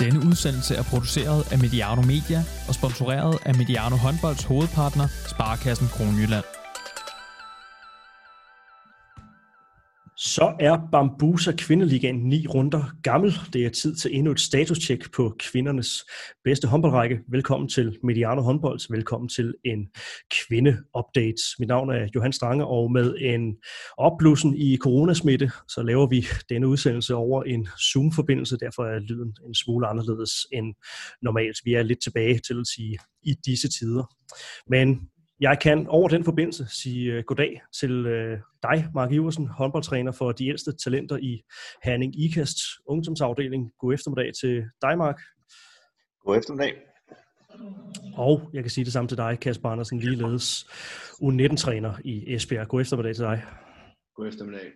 Denne udsendelse er produceret af Mediano Media og sponsoreret af Mediano Håndbolds hovedpartner, Sparkassen Kronjylland. Så er Bambusa Kvindeligaen ni runder gammel. Det er tid til endnu et statuscheck på kvindernes bedste håndboldrække. Velkommen til Mediano Håndbolds. Velkommen til en kvinde-update. Mit navn er Johan Strange, og med en opblussen i coronasmitte, så laver vi denne udsendelse over en Zoom-forbindelse. Derfor er lyden en smule anderledes end normalt. Vi er lidt tilbage til at sige i disse tider. Men jeg kan over den forbindelse sige uh, goddag til uh, dig, Mark Iversen, håndboldtræner for de ældste talenter i Herning IKAST ungdomsafdeling. God eftermiddag til dig, Mark. God eftermiddag. Og jeg kan sige det samme til dig, Kasper Andersen, ligeledes U19-træner i Esbjerg. God eftermiddag til dig. God eftermiddag.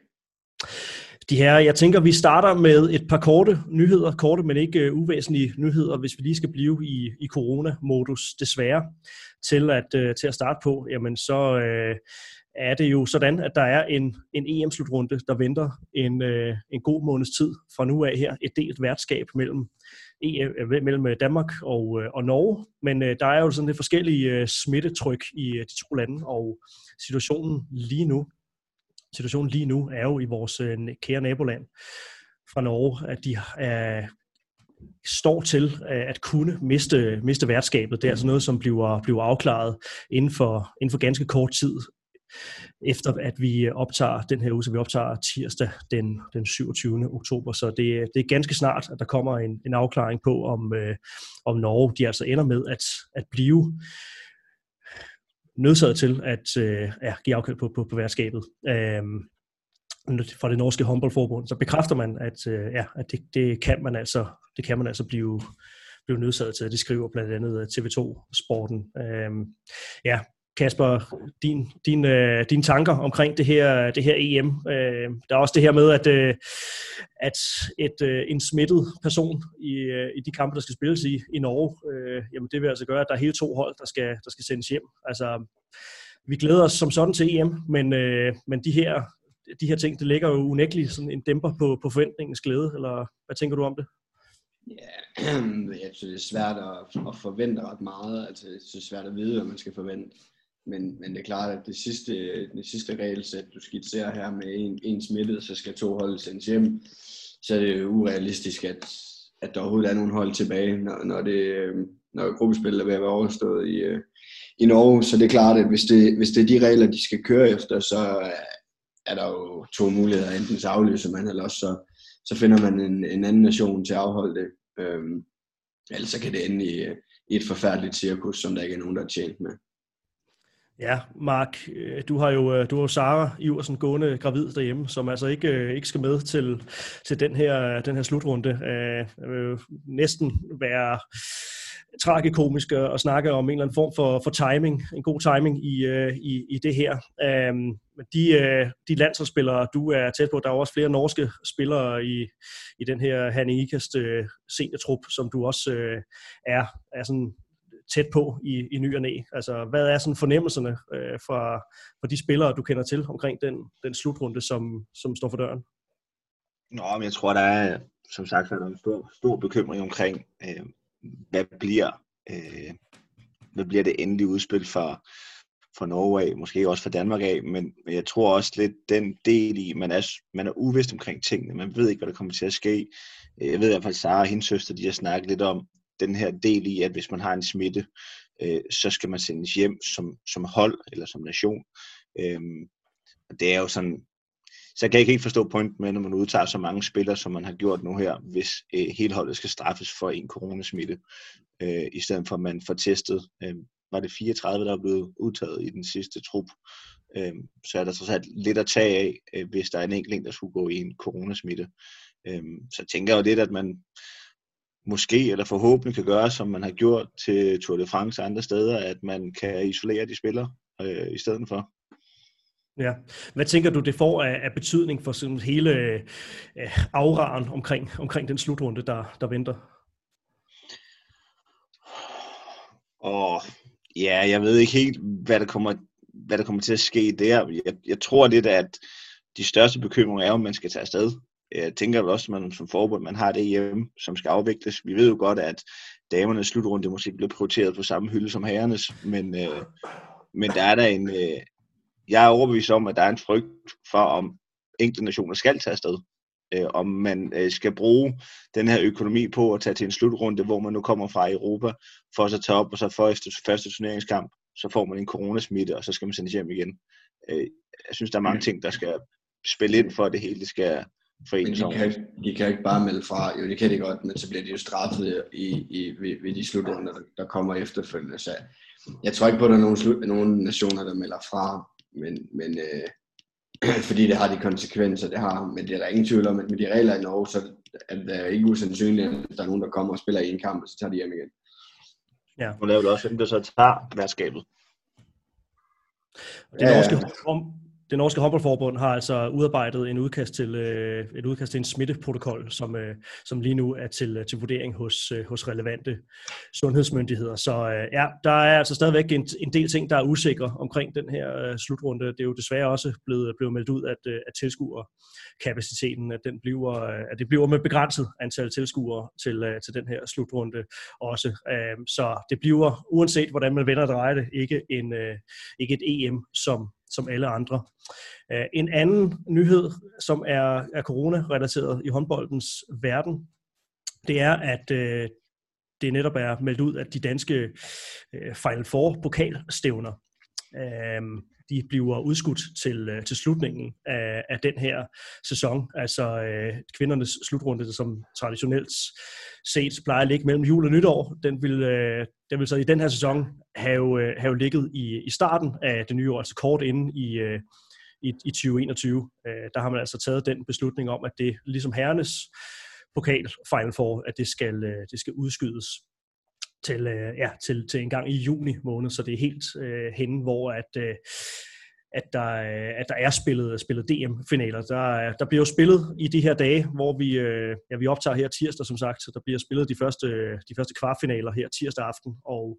De her, jeg tænker, vi starter med et par korte nyheder, korte, men ikke uh, uvæsentlige nyheder, hvis vi lige skal blive i, i coronamodus, desværre, til at, uh, til at starte på, jamen så uh, er det jo sådan, at der er en, en EM-slutrunde, der venter en, uh, en god måneds tid fra nu af her, et delt værtskab mellem, EM, mellem Danmark og, uh, og Norge, men uh, der er jo sådan lidt forskellige uh, smittetryk i uh, de to lande, og situationen lige nu situationen lige nu er jo i vores øh, kære naboland fra Norge, at de er, står til øh, at kunne miste, miste værtskabet. Det er altså noget, som bliver, bliver afklaret inden for, inden for ganske kort tid, efter at vi optager den her uge, så vi optager tirsdag den, den 27. oktober. Så det, det er ganske snart, at der kommer en, en afklaring på, om, øh, om Norge de altså ender med at, at blive nødsaget til at øh, ja, give afkald på, på, på værtskabet. øh, fra det norske håndboldforbund, så bekræfter man, at, øh, ja, at det, det, kan man altså, det kan man altså blive, blive nødsaget til. Det skriver blandt andet TV2-sporten. Øh, øhm, ja, Kasper, din, din, øh, dine tanker omkring det her, det her EM. Øh, der er også det her med, at, øh, at et, øh, en smittet person i, øh, i de kampe, der skal spilles i, i Norge, øh, jamen det vil altså gøre, at der er hele to hold, der skal, der skal sendes hjem. Altså, vi glæder os som sådan til EM, men, øh, men de, her, de her ting, det lægger jo unægteligt sådan en dæmper på, på forventningens glæde, eller hvad tænker du om det? Ja, jeg synes, det er svært at, at forvente ret meget. Altså, det er svært at vide, hvad man skal forvente. Men, men det er klart, at det sidste, det sidste regelsæt, du skitserer her med en, en smittet, så skal to hold sendes hjem, så er det urealistisk, at, at der overhovedet er nogen hold tilbage, når, når, det, øh, når gruppespillet er ved at være overstået i, øh, i Norge. Så det er klart, at hvis det, hvis det er de regler, de skal køre efter, så er der jo to muligheder. Enten så aflyser man, eller også så, så finder man en, en anden nation til at afholde det. Øhm, ellers så kan det ende i, i et forfærdeligt cirkus, som der ikke er nogen, der er tjent med. Ja, Mark, øh, du har jo øh, du har Sara Iversen gående gravid derhjemme, som altså ikke, øh, ikke skal med til, til den, her, den her slutrunde. Det vil næsten være tragikomisk at snakke om en eller anden form for, for timing, en god timing i, i, i det her. Øhm, men de, de landsholdsspillere, du er tæt på, der er også flere norske spillere i, i den her Hanne Ikast seniortrup, som du også er, er sådan tæt på i, i ny og næ. Altså, hvad er sådan fornemmelserne øh, fra, fra de spillere, du kender til omkring den, den slutrunde, som, som står for døren? Nå, men jeg tror, der er, som sagt, der er en stor, stor bekymring omkring, øh, hvad bliver øh, hvad bliver det endelige udspil for, for Norge af, måske også for Danmark af, men, jeg tror også lidt den del i, man er, man er uvidst omkring tingene, man ved ikke, hvad der kommer til at ske. Øh, jeg ved i hvert fald, Sara og hendes søster, de har snakket lidt om, den her del i, at hvis man har en smitte, øh, så skal man sendes hjem som, som hold eller som nation. Øhm, det er jo sådan, så kan jeg ikke helt forstå pointen med, når man udtager så mange spillere, som man har gjort nu her, hvis øh, hele holdet skal straffes for en coronasmitte, øh, i stedet for at man får testet. Øh, var det 34, der er blevet udtaget i den sidste trup. Øh, så er der trods alt lidt at tage af, øh, hvis der er en enkelt, der skulle gå i en coronasmitte. Øh, så tænker jeg jo lidt, at man, måske eller forhåbentlig kan gøre, som man har gjort til Tour de France og andre steder, at man kan isolere de spillere øh, i stedet for. Ja. Hvad tænker du, det får af, af betydning for sådan hele øh, afraren omkring, omkring den slutrunde, der, der venter? Og ja, jeg ved ikke helt, hvad der kommer, hvad der kommer til at ske der. Jeg, jeg tror lidt, at de største bekymringer er, om man skal tage afsted. Jeg tænker vel også, at man som forbund, man har det hjemme, som skal afvikles. Vi ved jo godt, at damernes slutrunde måske bliver prioriteret på samme hylde som herrenes, men, øh, men der er der en, øh, jeg er overbevist om, at der er en frygt for, om enkelte nationer skal tage afsted. Øh, om man øh, skal bruge den her økonomi på at tage til en slutrunde, hvor man nu kommer fra Europa, for at så tage op, og så for efter første turneringskamp, så får man en coronasmitte, og så skal man sendes hjem igen. Øh, jeg synes, der er mange mm. ting, der skal spille ind for, at det hele skal forenes men de kan, de kan ikke bare melde fra. Jo, det kan de godt, men så bliver de jo straffet i, i, ved, ved de slutrunder, der, der kommer efterfølgende. Så jeg tror ikke på, at der er nogen, slut, nogen nationer, der melder fra, men, men øh, fordi det har de konsekvenser, det har. Men det er der ingen tvivl om, at med de regler i Norge, så er det ikke usandsynligt, at der er nogen, der kommer og spiller i en kamp, og så tager de hjem igen. Ja. Nu laver du også, hvem der så tager værtskabet. Det norske, ja, ja det det norske håndboldforbund har altså udarbejdet en udkast til, øh, et udkast til en smitteprotokol, som, øh, som lige nu er til, øh, til vurdering hos, øh, hos relevante sundhedsmyndigheder. Så øh, ja, der er altså stadigvæk en, en del ting, der er usikre omkring den her øh, slutrunde. Det er jo desværre også blevet, blevet meldt ud, at, øh, at tilskuerkapaciteten at den bliver, øh, at det bliver med begrænset antal tilskuere til, øh, til den her slutrunde også. Øh, så det bliver, uanset hvordan man vender og drejer det, ikke, en, øh, ikke et EM, som som alle andre. Øh, en anden nyhed, som er, er corona-relateret i håndboldens verden, det er, at øh, det netop er meldt ud, at de danske øh, Final Four pokalstævner, øh, de bliver udskudt til, øh, til slutningen af, af den her sæson. Altså øh, kvindernes slutrunde, som traditionelt set plejer at ligge mellem jul og nytår, den vil, øh, den vil så i den her sæson have, øh, have ligget i, i starten af det nye år, altså kort inde i, øh, i, i 2021. Øh, der har man altså taget den beslutning om, at det ligesom herrenes pokal Final Four, at det skal, øh, det skal udskydes til, øh, ja, til, til en gang i juni måned, så det er helt øh, henne, hvor at, øh, at, der, øh, at der er spillet, spillet DM-finaler. Der, der bliver jo spillet i de her dage, hvor vi, øh, ja, vi optager her tirsdag, som sagt, så der bliver spillet de første, de første kvartfinaler her tirsdag aften, og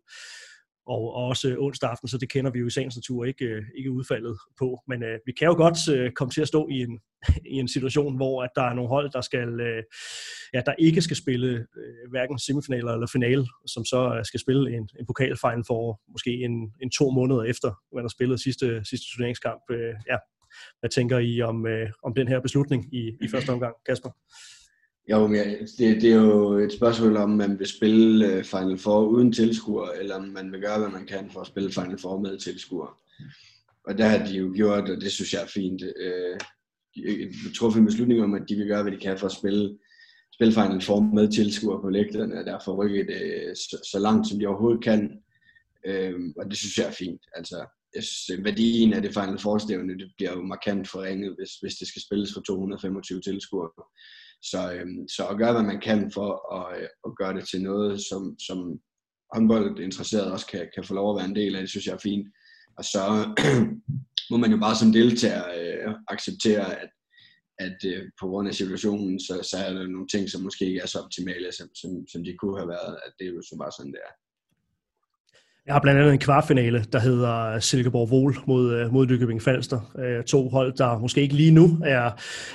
og, også onsdag aften, så det kender vi jo i sagens natur ikke, øh, ikke udfaldet på. Men øh, vi kan jo godt øh, komme til at stå i en, i en situation, hvor at der er nogle hold, der skal øh, ja, der ikke skal spille øh, hverken semifinaler eller finale, som så øh, skal spille en, en pokalfejl for måske en, en to måneder efter, man har spillet sidste, sidste turneringskamp. Øh, ja. Hvad tænker I om, øh, om den her beslutning i, i første omgang, Kasper? Jo, men det, det er jo et spørgsmål om, man vil spille øh, Final Four uden tilskuer, eller om man vil gøre, hvad man kan for at spille Final Four med tilskuer. Og der har de jo gjort, og det synes jeg er fint, øh, truffet en beslutning om, at de vil gøre, hvad de kan for at spille, spille Final Four med tilskuer på lægterne, og derfor rykke det øh, så, så langt, som de overhovedet kan. Øh, og det synes jeg er fint. Altså, jeg synes, øh, værdien af det Final Four-stævne, det bliver jo markant forringet, hvis, hvis det skal spilles for 225 tilskuere. Så, øhm, så at gøre, hvad man kan for at, øh, at gøre det til noget, som, som håndboldinteresserede også kan, kan få lov at være en del af, det synes jeg er fint. Og så må man jo bare som deltager øh, acceptere, at, at øh, på grund af situationen, så, så er der nogle ting, som måske ikke er så optimale, som, som, som de kunne have været. At det er jo så bare sådan, det er. Jeg har blandt andet en kvartfinale, der hedder Silkeborg Vol mod, øh, mod Nykøbing Falster. Øh, to hold, der måske ikke lige nu er,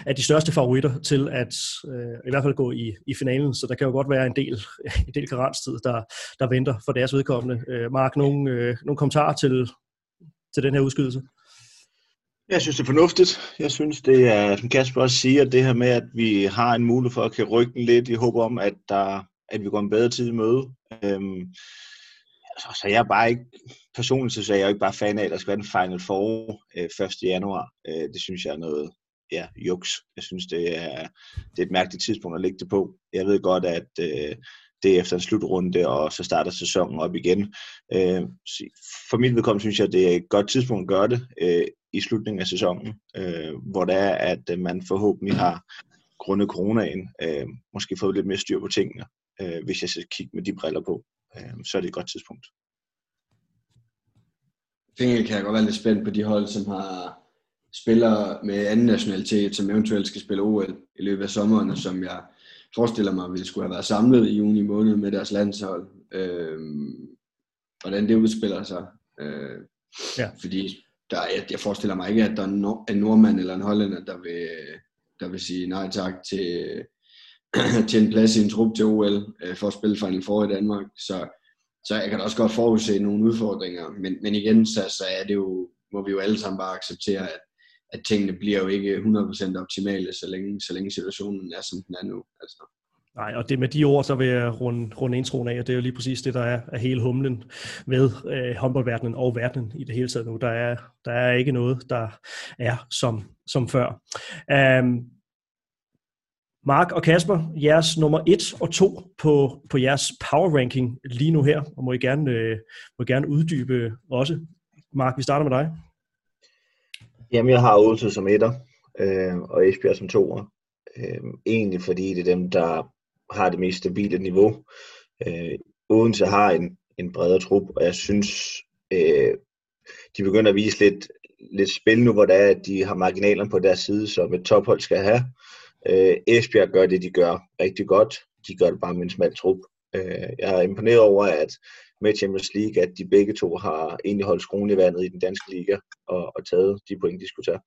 er de største favoritter til at øh, i hvert fald gå i, i finalen, så der kan jo godt være en del, en del karanstid, der, der venter for deres vedkommende. Mark, nogle, nogle kommentarer til, til den her udskydelse? Jeg synes, det er fornuftigt. Jeg synes, det er, som Kasper også siger, det her med, at vi har en mulighed for at kan rykke den lidt i håb om, at, der, at vi går en bedre tid i møde. Øhm, så, så jeg er bare ikke, personligt så er jeg jo ikke bare fan af, at der skal være en Final Four øh, 1. januar. Øh, det synes jeg er noget, ja, juks. Jeg synes, det er, det er et mærkeligt tidspunkt at lægge det på. Jeg ved godt, at øh, det er efter en slutrunde, og så starter sæsonen op igen. Øh, for mit vedkommende synes jeg, det er et godt tidspunkt at gøre det øh, i slutningen af sæsonen, øh, hvor det er, at øh, man forhåbentlig har grundet coronaen øh, måske fået lidt mere styr på tingene, øh, hvis jeg skal kigge med de briller på øh, så er det et godt tidspunkt. Jeg kan jeg godt være lidt spændt på de hold, som har spillere med anden nationalitet, som eventuelt skal spille OL i løbet af sommeren, og som jeg forestiller mig ville skulle have været samlet i juni måned med deres landshold. Øh, hvordan det udspiller sig. Øh, ja. Fordi der, jeg, jeg forestiller mig ikke, at der er en nordmand eller en hollænder, der vil, der vil sige nej tak til, til en plads i en trup til OL øh, for at spille Final Four i Danmark. Så, så jeg kan da også godt forudse nogle udfordringer. Men, men igen, så, så er det jo, må vi jo alle sammen bare acceptere, at, at tingene bliver jo ikke 100% optimale, så længe, så længe situationen er, som den er nu. Altså. Nej, og det med de ord, så vil jeg runde, runde introen af, og det er jo lige præcis det, der er, er hele humlen ved øh, håndboldverdenen og verdenen i det hele taget nu. Der er, der er ikke noget, der er som, som før. Um, Mark og Kasper, jeres nummer 1 og 2 på, på jeres power ranking lige nu her, og må I gerne, øh, må I gerne uddybe også. Mark, vi starter med dig. Jamen, jeg har Odense som etter, øh, og Esbjerg som toer. Øh, egentlig fordi det er dem, der har det mest stabile niveau. Øh, Odense har en, en bredere trup, og jeg synes, øh, de begynder at vise lidt, lidt spil nu, hvor det er, at de har marginalerne på deres side, som et tophold skal have. Øh, Esbjerg gør det, de gør rigtig godt. De gør det bare med en smal trup. Øh, jeg er imponeret over, at med Champions League, at de begge to har egentlig holdt skruen i vandet i den danske liga og, og taget de point, de skulle tage.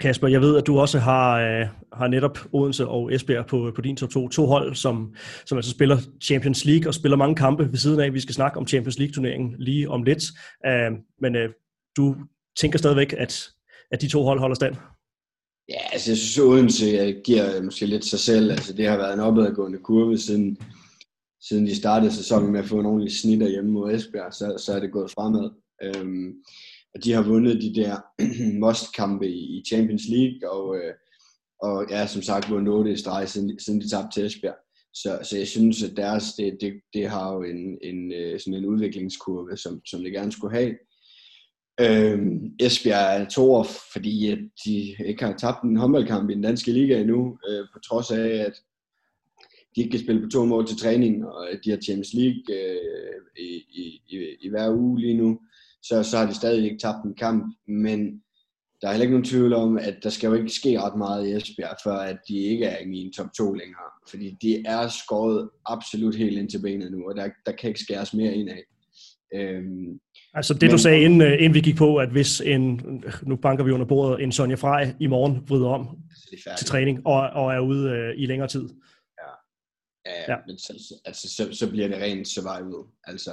Kasper, jeg ved, at du også har, øh, har netop Odense og Esbjerg på, på din top 2. To hold, som, som altså spiller Champions League og spiller mange kampe ved siden af. Vi skal snakke om Champions League-turneringen lige om lidt. Øh, men øh, du tænker stadigvæk, at, at de to hold holder stand? Ja, altså jeg synes, Odense giver øh, måske lidt sig selv. Altså det har været en opadgående kurve siden, siden de startede sæsonen med at få en ordentlig snit hjemme mod Esbjerg, så, så er det gået fremad. Øhm, og de har vundet de der must-kampe i Champions League, og, øh, og ja, som sagt vundet 8 i streg, siden, siden de tabte til Esbjerg. Så, så jeg synes, at deres, det, det, det har jo en, en, øh, sådan en udviklingskurve, som, som det gerne skulle have. Øh, Esbjerg er to fordi at de ikke har tabt en håndboldkamp i den danske liga endnu, øh, på trods af, at de ikke kan spille på to mål til træning, og at de har Champions League øh, i, i, i, i hver uge lige nu så, så har de stadig ikke tabt en kamp, men der er heller ikke nogen tvivl om, at der skal jo ikke ske ret meget i Esbjerg, før at de ikke er i min top 2 længere. Fordi de er skåret absolut helt ind til benet nu, og der, der kan ikke skæres mere ind af. Øhm, altså det men, du sagde, inden, inden vi gik på, at hvis en, nu banker vi under bordet, en Sonja Frej i morgen bryder om til træning og, og er ude øh, i længere tid. Ja, ja, ja. men så, altså, så, så bliver det rent survival. Altså,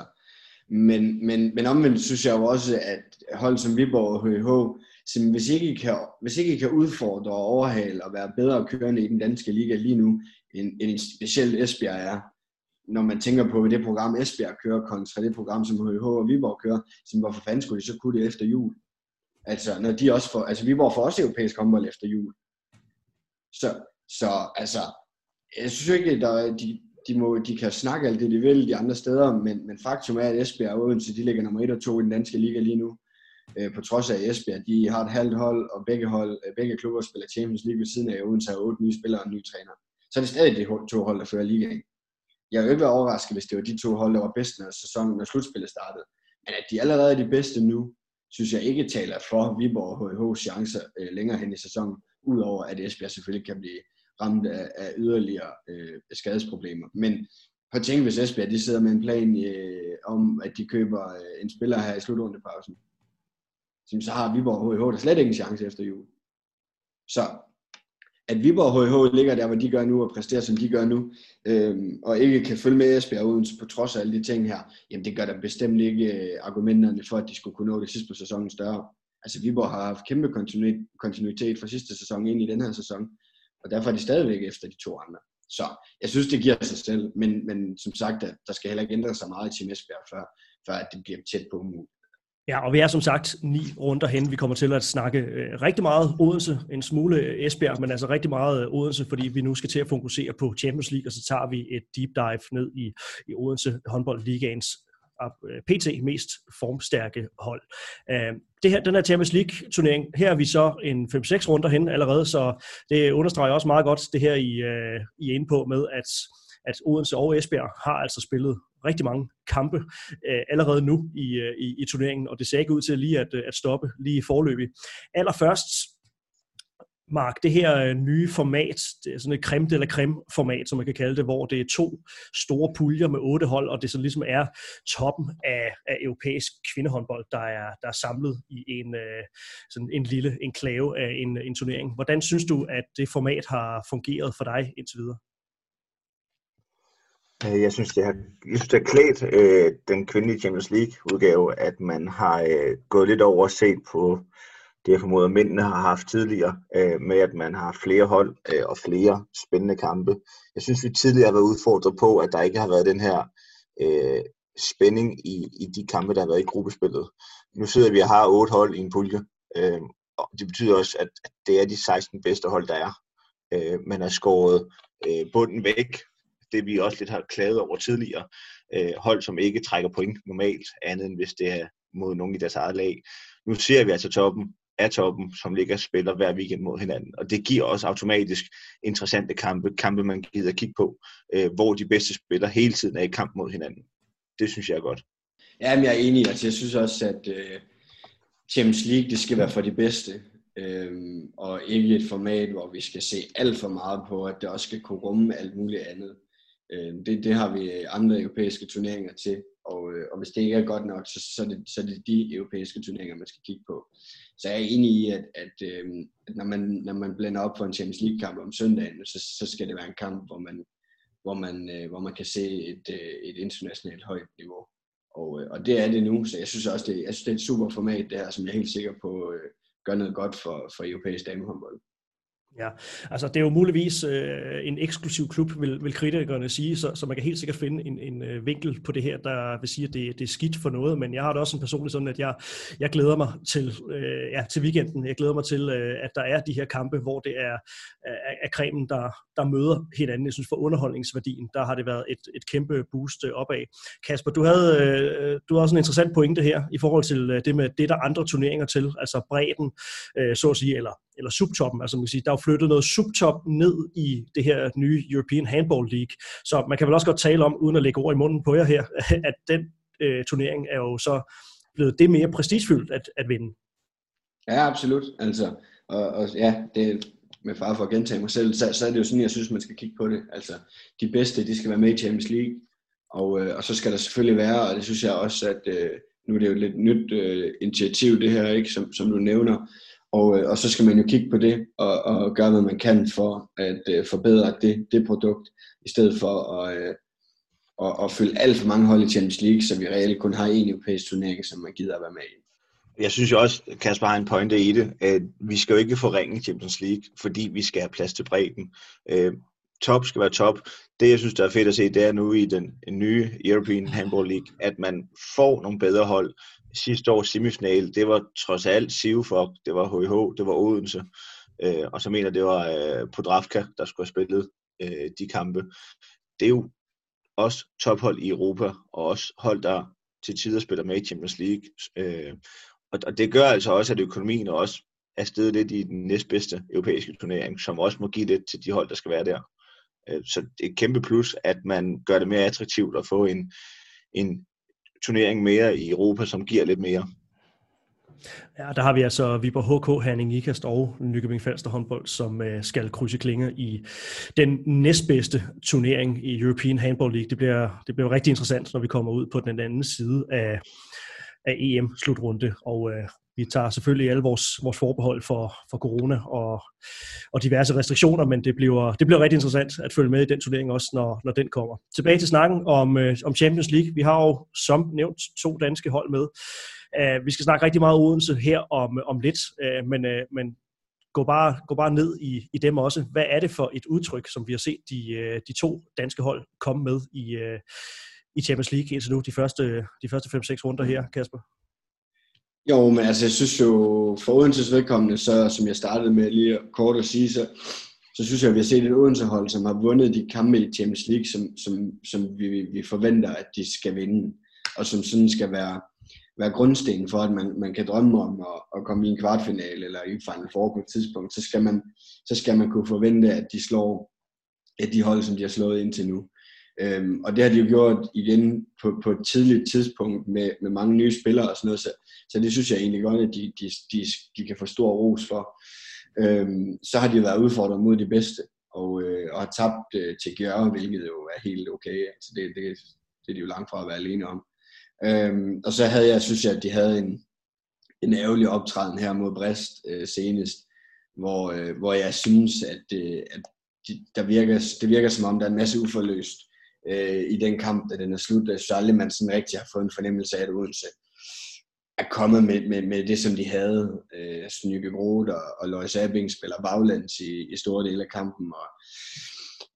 men, men, men omvendt synes jeg jo også, at hold som Viborg og HH, som hvis ikke I kan, hvis ikke I kan udfordre og overhale og være bedre kørende i den danske liga lige nu, end, end specielt Esbjerg er, når man tænker på det program Esbjerg kører kontra det program som HH og Viborg kører, som hvorfor fanden skulle de så kunne det efter jul? Altså, når de også får, altså Viborg får også europæisk håndbold efter jul. Så, så altså, jeg synes ikke, at de, de, må, de kan snakke alt det, de vil de andre steder, men, men faktum er, at Esbjerg og Odense, de ligger nummer 1 og 2 i den danske liga lige nu. Øh, på trods af Esbjerg, de har et halvt hold, og begge, hold, øh, begge klubber spiller Champions League ved siden af, Odense har otte nye spillere og en ny træner. Så er det stadig de to hold, der fører ligaen. Jeg vil ikke være overrasket, hvis det var de to hold, der var bedst, når, sæsonen, og slutspillet startede. Men at de allerede er de bedste nu, synes jeg ikke taler for Viborg og HH's chancer øh, længere hen i sæsonen, udover at Esbjerg selvfølgelig kan blive ramt af, af yderligere øh, skadesproblemer. Men på tænk, hvis Esbjerg de sidder med en plan øh, om, at de køber øh, en spiller her i slutrundepausen, så har Viborg og HH der slet ikke en chance efter jul. Så at Viborg HH ligger der, hvor de gør nu, og præsterer, som de gør nu, øh, og ikke kan følge med Esbjerg Odense på trods af alle de ting her, jamen det gør der bestemt ikke øh, argumenterne for, at de skulle kunne nå det sidste på sæsonen større. Altså Viborg har haft kæmpe kontinuitet fra sidste sæson ind i den her sæson, og derfor er de stadigvæk efter de to andre. Så jeg synes, det giver sig selv, men, men som sagt, at der skal heller ikke ændre sig meget i Team Esbjerg, før, før at det bliver tæt på umuligt. Ja, og vi er som sagt ni runder hen. Vi kommer til at snakke øh, rigtig meget Odense, en smule øh, Esbjerg, men altså rigtig meget øh, Odense, fordi vi nu skal til at fokusere på Champions League, og så tager vi et deep dive ned i, i Odense håndboldligaens øh, PT mest formstærke hold. Det her, den her Champions League turnering, her er vi så en 5-6 runder hen allerede, så det understreger også meget godt det her, I, I er inde på med, at, at Odense og Esbjerg har altså spillet rigtig mange kampe øh, allerede nu i, øh, i, i turneringen, og det ser ikke ud til lige at, øh, at stoppe lige forløbig. Allerførst Mark, det her øh, nye format, det er sådan et creme eller creme format, som man kan kalde det, hvor det er to store puljer med otte hold, og det så ligesom er toppen af, af europæisk kvindehåndbold, der er, der er samlet i en, øh, sådan en lille enklave af en, en turnering. Hvordan synes du, at det format har fungeret for dig indtil videre? Øh, jeg synes, det har, jeg synes, det har klædt øh, den kvindelige Champions League-udgave, at man har øh, gået lidt over og set på det, jeg formoder, mændene har haft tidligere, øh, med at man har flere hold øh, og flere spændende kampe. Jeg synes, vi tidligere har været udfordret på, at der ikke har været den her øh, spænding i, i de kampe, der har været i gruppespillet. Nu sidder vi og har otte hold i en pulje, øh, og det betyder også, at, at det er de 16 bedste hold, der er. Øh, man har skåret øh, bunden væk det vi også lidt har klaget over tidligere. Øh, hold, som ikke trækker point normalt, andet end hvis det er mod nogen i deres eget lag. Nu ser vi altså toppen af toppen, som ligger og spiller hver weekend mod hinanden. Og det giver også automatisk interessante kampe, kampe man gider at kigge på, øh, hvor de bedste spiller hele tiden er i kamp mod hinanden. Det synes jeg er godt. Ja, men jeg er enig. Altså, jeg synes også, at øh, Champions League, det skal være for de bedste. Øhm, og ikke et format, hvor vi skal se alt for meget på, at det også skal kunne rumme alt muligt andet. Øh, det, det har vi andre europæiske turneringer til, og, øh, og hvis det ikke er godt nok, så, så, er det, så er det de europæiske turneringer, man skal kigge på. Så jeg er enig i, at, at, øh, at når, man, når man blander op for en Champions League-kamp om søndagen, så, så skal det være en kamp, hvor man, hvor man, øh, hvor man kan se et, et internationalt højt niveau. Og, og det er det nu, så jeg synes også, det, jeg synes, det er et super format, det her, som jeg er helt sikker på gør noget godt for, for europæisk damehåndbold. Ja, altså det er jo muligvis øh, en eksklusiv klub, vil, vil kritikerne sige, så, så man kan helt sikkert finde en, en øh, vinkel på det her, der vil sige, at det, det er skidt for noget, men jeg har det også en personlig sådan, at jeg, jeg glæder mig til, øh, ja, til weekenden. Jeg glæder mig til, øh, at der er de her kampe, hvor det er, er, er kremen, der, der møder hinanden. Jeg synes for underholdningsværdien, der har det været et, et kæmpe boost øh, opad. Kasper, du havde, øh, du havde også en interessant pointe her i forhold til øh, det med det, der andre turneringer til, altså bredden, øh, så at sige, eller eller subtoppen, altså man kan sige, der er jo flyttet noget subtop ned i det her nye European Handball League. Så man kan vel også godt tale om, uden at lægge ord i munden på jer her, at den øh, turnering er jo så blevet det mere prestigefyldt at, at vinde. Ja, absolut. Altså, og, og ja, det med far for at gentage mig selv, så, så er det jo sådan, jeg synes, man skal kigge på det. Altså, de bedste, de skal være med i Champions League, og, øh, og så skal der selvfølgelig være, og det synes jeg også, at øh, nu er det jo et lidt nyt øh, initiativ, det her, ikke, som, som du nævner, og, øh, og så skal man jo kigge på det og, og gøre, hvad man kan for at øh, forbedre det, det produkt, i stedet for at, øh, at, at følge alt for mange hold i Champions League, så vi reelt kun har en europæisk turnering, som man gider at være med i. Jeg synes jo også, Kasper har en pointe i det, at vi skal jo ikke forringe Champions League, fordi vi skal have plads til bredden. Øh, top skal være top. Det, jeg synes, der er fedt at se, det er nu i den nye European Handball League, at man får nogle bedre hold, sidste års semifinal, det var trods alt Sivfok, det var HH, det var Odense, øh, og så mener det var øh, Podravka, der skulle have spillet øh, de kampe. Det er jo også tophold i Europa, og også hold, der til tider spiller med i Champions League. Øh, og, og det gør altså også, at økonomien også er steget lidt i den næstbedste europæiske turnering, som også må give lidt til de hold, der skal være der. Øh, så det er et kæmpe plus, at man gør det mere attraktivt at få en, en turnering mere i Europa, som giver lidt mere. Ja, der har vi altså Viborg HK, Herning Ikast og Nykøbing Falster håndbold, som øh, skal krydse klinger i den næstbedste turnering i European Handball League. Det bliver, det bliver rigtig interessant, når vi kommer ud på den anden side af, af EM-slutrunde. Og øh, vi tager selvfølgelig alle vores, vores forbehold for, for corona og, og diverse restriktioner, men det bliver, det bliver rigtig interessant at følge med i den turnering også, når, når den kommer. Tilbage til snakken om, øh, om Champions League. Vi har jo som nævnt to danske hold med. Uh, vi skal snakke rigtig meget Odense her om, om lidt, uh, men, uh, men gå bare, gå bare ned i, i dem også. Hvad er det for et udtryk, som vi har set de, de to danske hold komme med i, i Champions League indtil nu, de første, de første 5-6 runder her, Kasper? Jo, men altså, jeg synes jo, for Odenses vedkommende, så som jeg startede med lige kort at sige, så, så synes jeg, at vi har set et Odense-hold, som har vundet de kampe i Champions League, som, som, som vi, vi forventer, at de skal vinde, og som sådan skal være, være grundstenen for, at man, man kan drømme om at, at komme i en kvartfinale eller i Final Four på et tidspunkt, så skal man, så skal man kunne forvente, at de slår at de hold, som de har slået indtil nu. Øhm, og det har de jo gjort igen på, på et tidligt tidspunkt med, med mange nye spillere og sådan noget, så, så det synes jeg egentlig godt, at de, de, de, de kan få stor ros for. øhm, så har de været udfordret mod de bedste, og, øh, og har tabt øh, til Gjørre, hvilket jo er helt okay. Altså det, det, det er de jo langt fra at være alene om. Øhm, og så havde jeg, synes jeg, at de havde en, en ærgerlig optræden her mod Brest øh, senest, hvor, øh, hvor jeg synes, at, øh, at de, der virker, det virker som om, der er en masse uforløst øh, i den kamp, da den er slut. Jeg synes aldrig, man sådan rigtig har fået en fornemmelse af, at Odense er kommet med, med, med det, som de havde. Øh, altså, Snykke Groth og, og Lois Abing spiller baglands i, i store dele af kampen, og,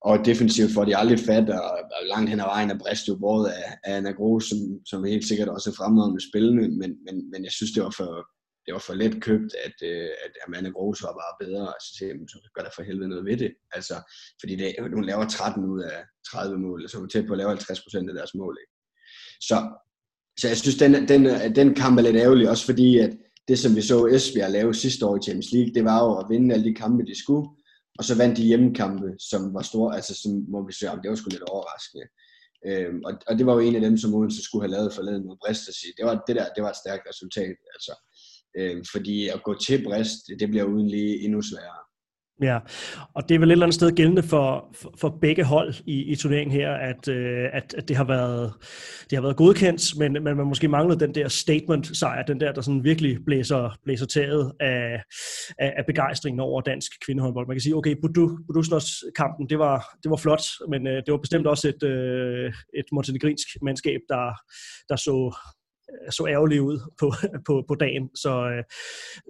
og defensivt får de aldrig fat, og, og langt hen ad vejen er Brist jo både af, af Anna Groth, som, som helt sikkert også er fremragende spillende, men, men, men jeg synes, det var for, det var for let købt, at, øh, at Amanda Gross var bare bedre. Altså, og så gør der for helvede noget ved det. Altså, fordi det, hun laver 13 ud af 30 mål, så hun er tæt på at lave 50 procent af deres mål. Ikke? Så, så jeg synes, den, den, den kamp er lidt ærgerlig, også fordi, at det, som vi så Esbjerg lave sidste år i Champions League, det var jo at vinde alle de kampe, de skulle, og så vandt de hjemmekampe, som var store, altså som, hvor vi så, det var sgu lidt overraskende. Øhm, og, og, det var jo en af dem, som Odense skulle have lavet forleden mod Brest at sige, det var, det der, det var et stærkt resultat. Altså, Øh, fordi at gå til Brest, det bliver uden lige endnu sværere. Ja, og det er vel et eller andet sted gældende for, for, for begge hold i, i turneringen her, at, øh, at, at det har været det har været godkendt, men, men man måske manglede den der statement-sejr, den der, der sådan virkelig blæser, blæser taget af, af, af begejstringen over dansk kvindehåndbold. Man kan sige, okay, Budusnos-kampen, det var, det var flot, men øh, det var bestemt også et, øh, et montenegrinsk mandskab, der, der så så ærgerlig ud på, på, på dagen. Så, øh,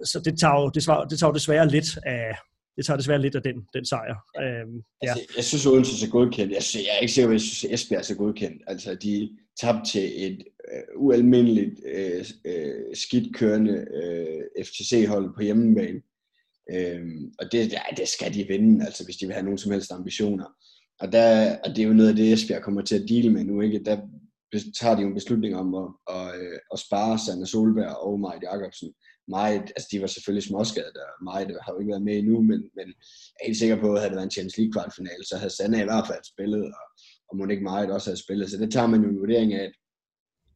så det, tager jo, det, det tager jo desværre lidt af, det tager desværre lidt af den, den sejr. Øhm, ja. altså, jeg synes, Odense er godkendt. Jeg, synes, jeg er ikke sikker, at jeg synes, at Esbjerg er godkendt. Altså, de tabte til et uh, ualmindeligt uh, uh, skidt kørende uh, FTC-hold på hjemmebane. Um, og det, ja, det skal de vinde, altså, hvis de vil have nogen som helst ambitioner. Og, der, og det er jo noget af det, Esbjerg kommer til at dele med nu. Ikke? Der tager de jo en beslutning om at, at, øh, at spare Sanne Solberg og Marit Jacobsen. Marit, altså de var selvfølgelig småskadet, og Marit har jo ikke været med endnu, men, men jeg er helt sikker på, at havde det været en Champions League kvartfinale, så havde Sanne i hvert fald spillet, og, og må ikke Marit også have spillet. Så det tager man jo en vurdering af, at,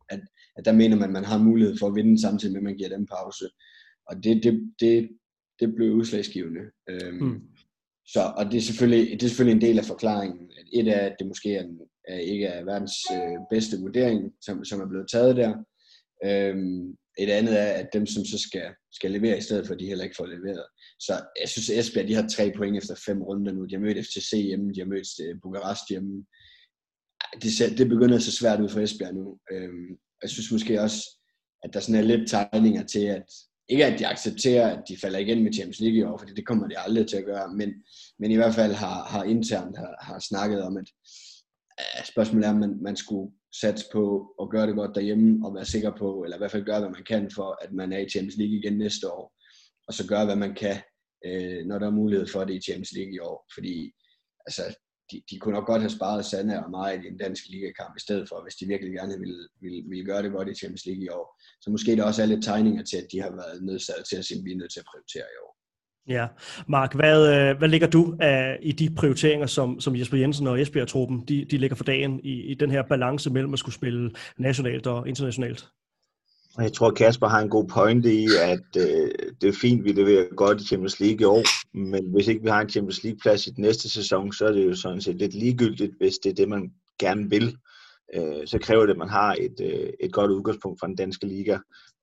at, at der mener man, at man har mulighed for at vinde samtidig med, at man giver dem pause. Og det, det, det, det blev udslagsgivende. Øhm, hmm. Så, og det er, selvfølgelig, det er selvfølgelig en del af forklaringen. Et er, at det måske er, en, er ikke er verdens øh, bedste vurdering, som, som er blevet taget der. Øhm, et andet er, at dem, som så skal, skal levere i stedet for, de heller ikke får leveret. Så jeg synes, at Esbjerg de har tre point efter fem runder nu. De har mødt FCC hjemme, de har mødt øh, Bukarest hjemme. Det, det begynder at se svært ud for Esbjerg nu. Øhm, jeg synes måske også, at der sådan er lidt tegninger til, at ikke at de accepterer, at de falder igen med Champions League i år, fordi det kommer de aldrig til at gøre, men, men i hvert fald har, har internt har, har snakket om, at Øh, spørgsmålet er, om man, man skulle satse på at gøre det godt derhjemme, og være sikker på, eller i hvert fald gøre, hvad man kan for, at man er i Champions League igen næste år, og så gøre, hvad man kan, øh, når der er mulighed for det i Champions League i år, fordi altså, de, de kunne nok godt have sparet Sanna og mig i en dansk ligakamp i stedet for, hvis de virkelig gerne ville, ville, ville gøre det godt i Champions League i år. Så måske der også er lidt tegninger til, at de har været nødsaget til at sige, at vi er nødt til at prioritere i år. Ja, Mark, hvad, øh, hvad ligger du af, i de prioriteringer, som, som Jesper Jensen og Esbjerg-truppen, de, de ligger for dagen i, i den her balance mellem at skulle spille nationalt og internationalt? Jeg tror, Kasper har en god pointe i, at øh, det er fint, vi leverer godt i Champions League i år, men hvis ikke vi har en Champions League-plads i den næste sæson, så er det jo sådan set lidt ligegyldigt, hvis det er det, man gerne vil. Øh, så kræver det, at man har et, øh, et godt udgangspunkt fra den danske liga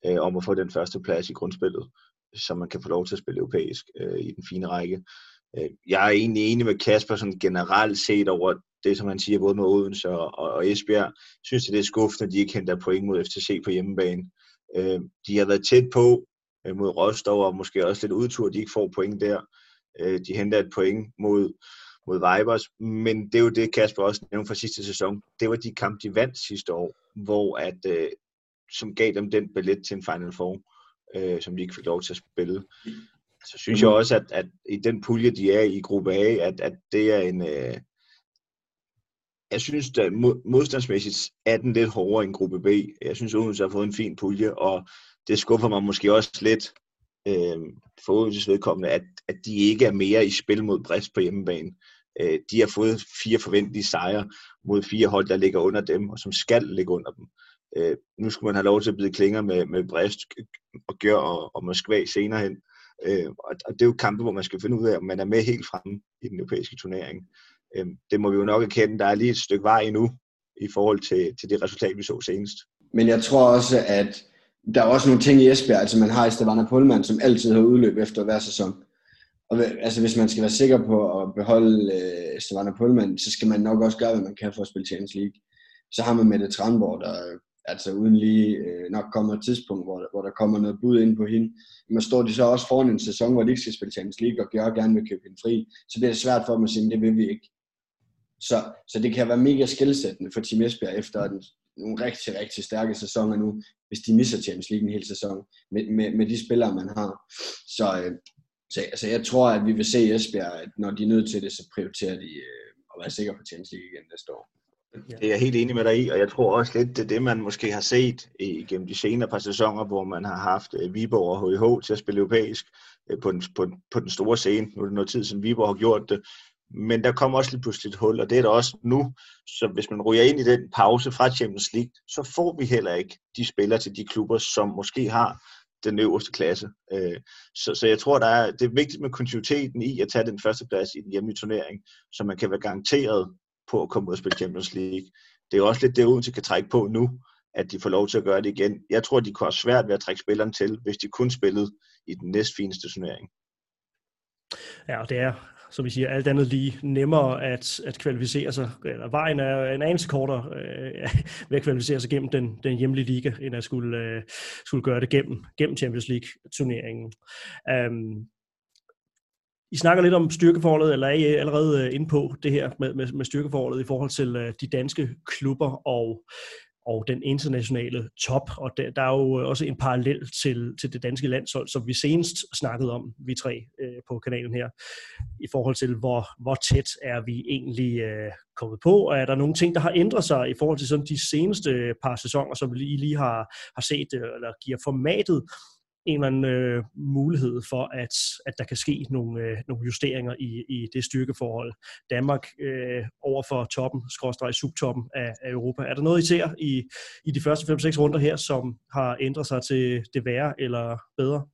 øh, om at få den første plads i grundspillet, så man kan få lov til at spille europæisk øh, i den fine række. Øh, jeg er egentlig enig med Kasper sådan generelt set over det, som han siger, både med Odense og, og, og Esbjerg. Jeg synes, at det er skuffende, at de ikke henter point mod FTC på hjemmebane. Øh, de har været tæt på øh, mod Rostov, og måske også lidt udtur, at de ikke får point der. Øh, de henter et point mod, mod Vibers, men det er jo det, Kasper også nævnte fra sidste sæson. Det var de kampe, de vandt sidste år, hvor at, øh, som gav dem den billet til en Final Four, øh, som de ikke fik lov til at spille. Så synes jeg også, at, at i den pulje, de er i gruppe A, at, at det er en, øh, jeg synes, at modstandsmæssigt er den lidt hårdere end gruppe B. Jeg synes, Odense har fået en fin pulje, og det skuffer mig måske også lidt øh, for Odenses vedkommende, at, at de ikke er mere i spil mod Brest på hjemmebane. Øh, de har fået fire forventelige sejre mod fire hold, der ligger under dem, og som skal ligge under dem. Øh, nu skulle man have lov til at blive klinger med, med Brest og Gør og, og Moskva senere hen. Øh, og, og det er jo kampe, hvor man skal finde ud af, om man er med helt fremme i den europæiske turnering. Øh, det må vi jo nok erkende, der er lige et stykke vej endnu i forhold til, til det resultat, vi så senest. Men jeg tror også, at der er også nogle ting i Esbjerg, altså man har Esteban Pullman, som altid har udløb efter hver sæson. Og altså, hvis man skal være sikker på at beholde øh, Stavanger Pullman, så skal man nok også gøre, hvad man kan for at spille Champions League. Så har man Mette Tranborg, der øh, altså uden lige øh, nok kommer et tidspunkt, hvor, hvor der kommer noget bud ind på hende. Men står de så også foran en sæson, hvor de ikke skal spille Champions League, og gør gerne vil købe hende fri, så bliver det svært for dem at sige, at det vil vi ikke. Så, så det kan være mega skældsættende for Team Esbjerg efter en, nogle rigtig, rigtig stærke sæsoner nu, hvis de misser Champions League en hel sæson med, med, med de spillere, man har. Så, øh, så altså, jeg tror, at vi vil se Esbjerg, at når de er nødt til det, så prioriterer de øh, at være sikre på Champions League igen næste år. Det er jeg helt enig med dig i, og jeg tror også lidt, det er det, man måske har set øh, igennem de senere par sæsoner, hvor man har haft øh, Viborg og HIH til at spille europæisk øh, på den, på, på den store scene. Nu er det noget tid siden Viborg har gjort det, men der kommer også lige pludselig et hul, og det er der også nu. Så hvis man ryger ind i den pause fra Champions League, så får vi heller ikke de spillere til de klubber, som måske har den øverste klasse. Øh, så, så jeg tror, der er, det er vigtigt med kontinuiteten i at tage den første plads i den hjemlige turnering, så man kan være garanteret på at komme ud og spille Champions League. Det er også lidt det, Odense kan trække på nu, at de får lov til at gøre det igen. Jeg tror, de kunne have svært ved at trække spilleren til, hvis de kun spillede i den næstfineste turnering. Ja, og det er, som vi siger, alt andet lige nemmere at, at kvalificere sig, eller vejen er en anelse kortere øh, ved at kvalificere sig gennem den, den hjemlige liga, end at skulle, øh, skulle gøre det gennem, gennem Champions League-turneringen. Um, i snakker lidt om styrkeforholdet, eller er I allerede øh, inde på det her med, med, med styrkeforholdet i forhold til øh, de danske klubber og, og den internationale top. Og der, der er jo øh, også en parallel til, til det danske landshold, som vi senest snakkede om, vi tre øh, på kanalen her, i forhold til, hvor, hvor tæt er vi egentlig øh, kommet på, og er der nogle ting, der har ændret sig i forhold til sådan de seneste øh, par sæsoner, som vi lige, lige har, har set, øh, eller giver formatet en eller anden øh, mulighed for, at, at der kan ske nogle, øh, nogle justeringer i, i det styrkeforhold. Danmark øh, over for toppen, skråstrej subtoppen af, af Europa. Er der noget, I ser i, i de første 5-6 runder her, som har ændret sig til det værre eller bedre?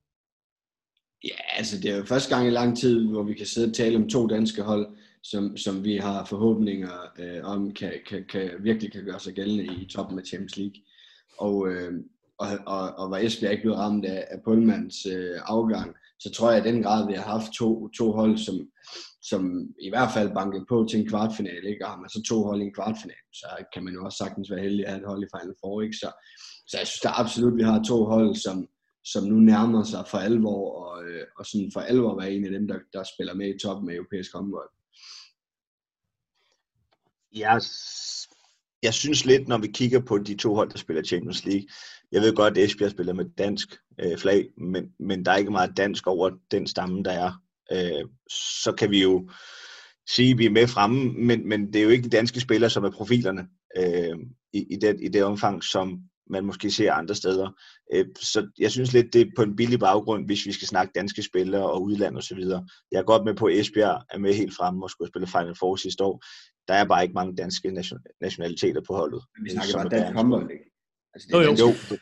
Ja, altså det er jo første gang i lang tid, hvor vi kan sidde og tale om to danske hold, som, som vi har forhåbninger øh, om, kan, kan, kan, virkelig kan gøre sig gældende i toppen af Champions League. Og, øh, og, og, og var Esbjerg ikke blevet ramt af, af Pullmans øh, afgang, så tror jeg i den grad, vi har haft to, to hold, som, som i hvert fald bankede på til en kvartfinale. Ikke? Og har man så to hold i en kvartfinale, så kan man jo også sagtens være heldig at have et hold i Final Four. Ikke? Så, så jeg synes da absolut, at vi har to hold, som, som nu nærmer sig for alvor, og, øh, og sådan for alvor være en af dem, der, der spiller med i toppen af europæisk håndbold. Jeg, jeg synes lidt, når vi kigger på de to hold, der spiller Champions League, jeg ved godt, at Esbjerg spiller med dansk øh, flag, men, men der er ikke meget dansk over den stamme, der er. Øh, så kan vi jo sige, at vi er med fremme, men, men det er jo ikke de danske spillere, som er profilerne øh, i, i, det, i det omfang, som man måske ser andre steder. Øh, så jeg synes lidt, det er på en billig baggrund, hvis vi skal snakke danske spillere og udland og så videre. Jeg er godt med på, at Esbjerg er med helt fremme og skulle spille Final Four sidste år. Der er bare ikke mange danske nationaliteter på holdet. Vi snakker bare dansk håndbold, ikke? Altså, det jo, jo. jo.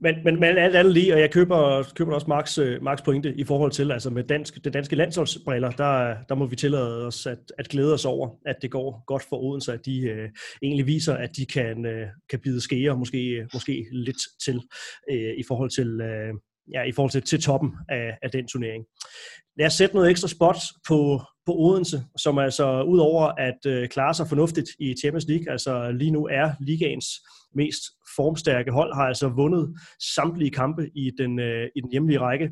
Men, men, men alt andet lige, og jeg køber, køber også Marks, øh, Marks pointe i forhold til, altså med dansk, det danske landsholdsbriller, der, der må vi tillade os at, at glæde os over, at det går godt for Odense, at de uh, egentlig viser, at de kan, uh, kan bide skære, måske, måske lidt til, uh, i forhold til, uh, ja, i forhold til, til toppen af, af den turnering. Lad os sætte noget ekstra spot på, på Odense, som altså udover at øh, klare sig fornuftigt i Champions League, altså lige nu er ligaens mest formstærke hold, har altså vundet samtlige kampe i den, øh, i den hjemlige række,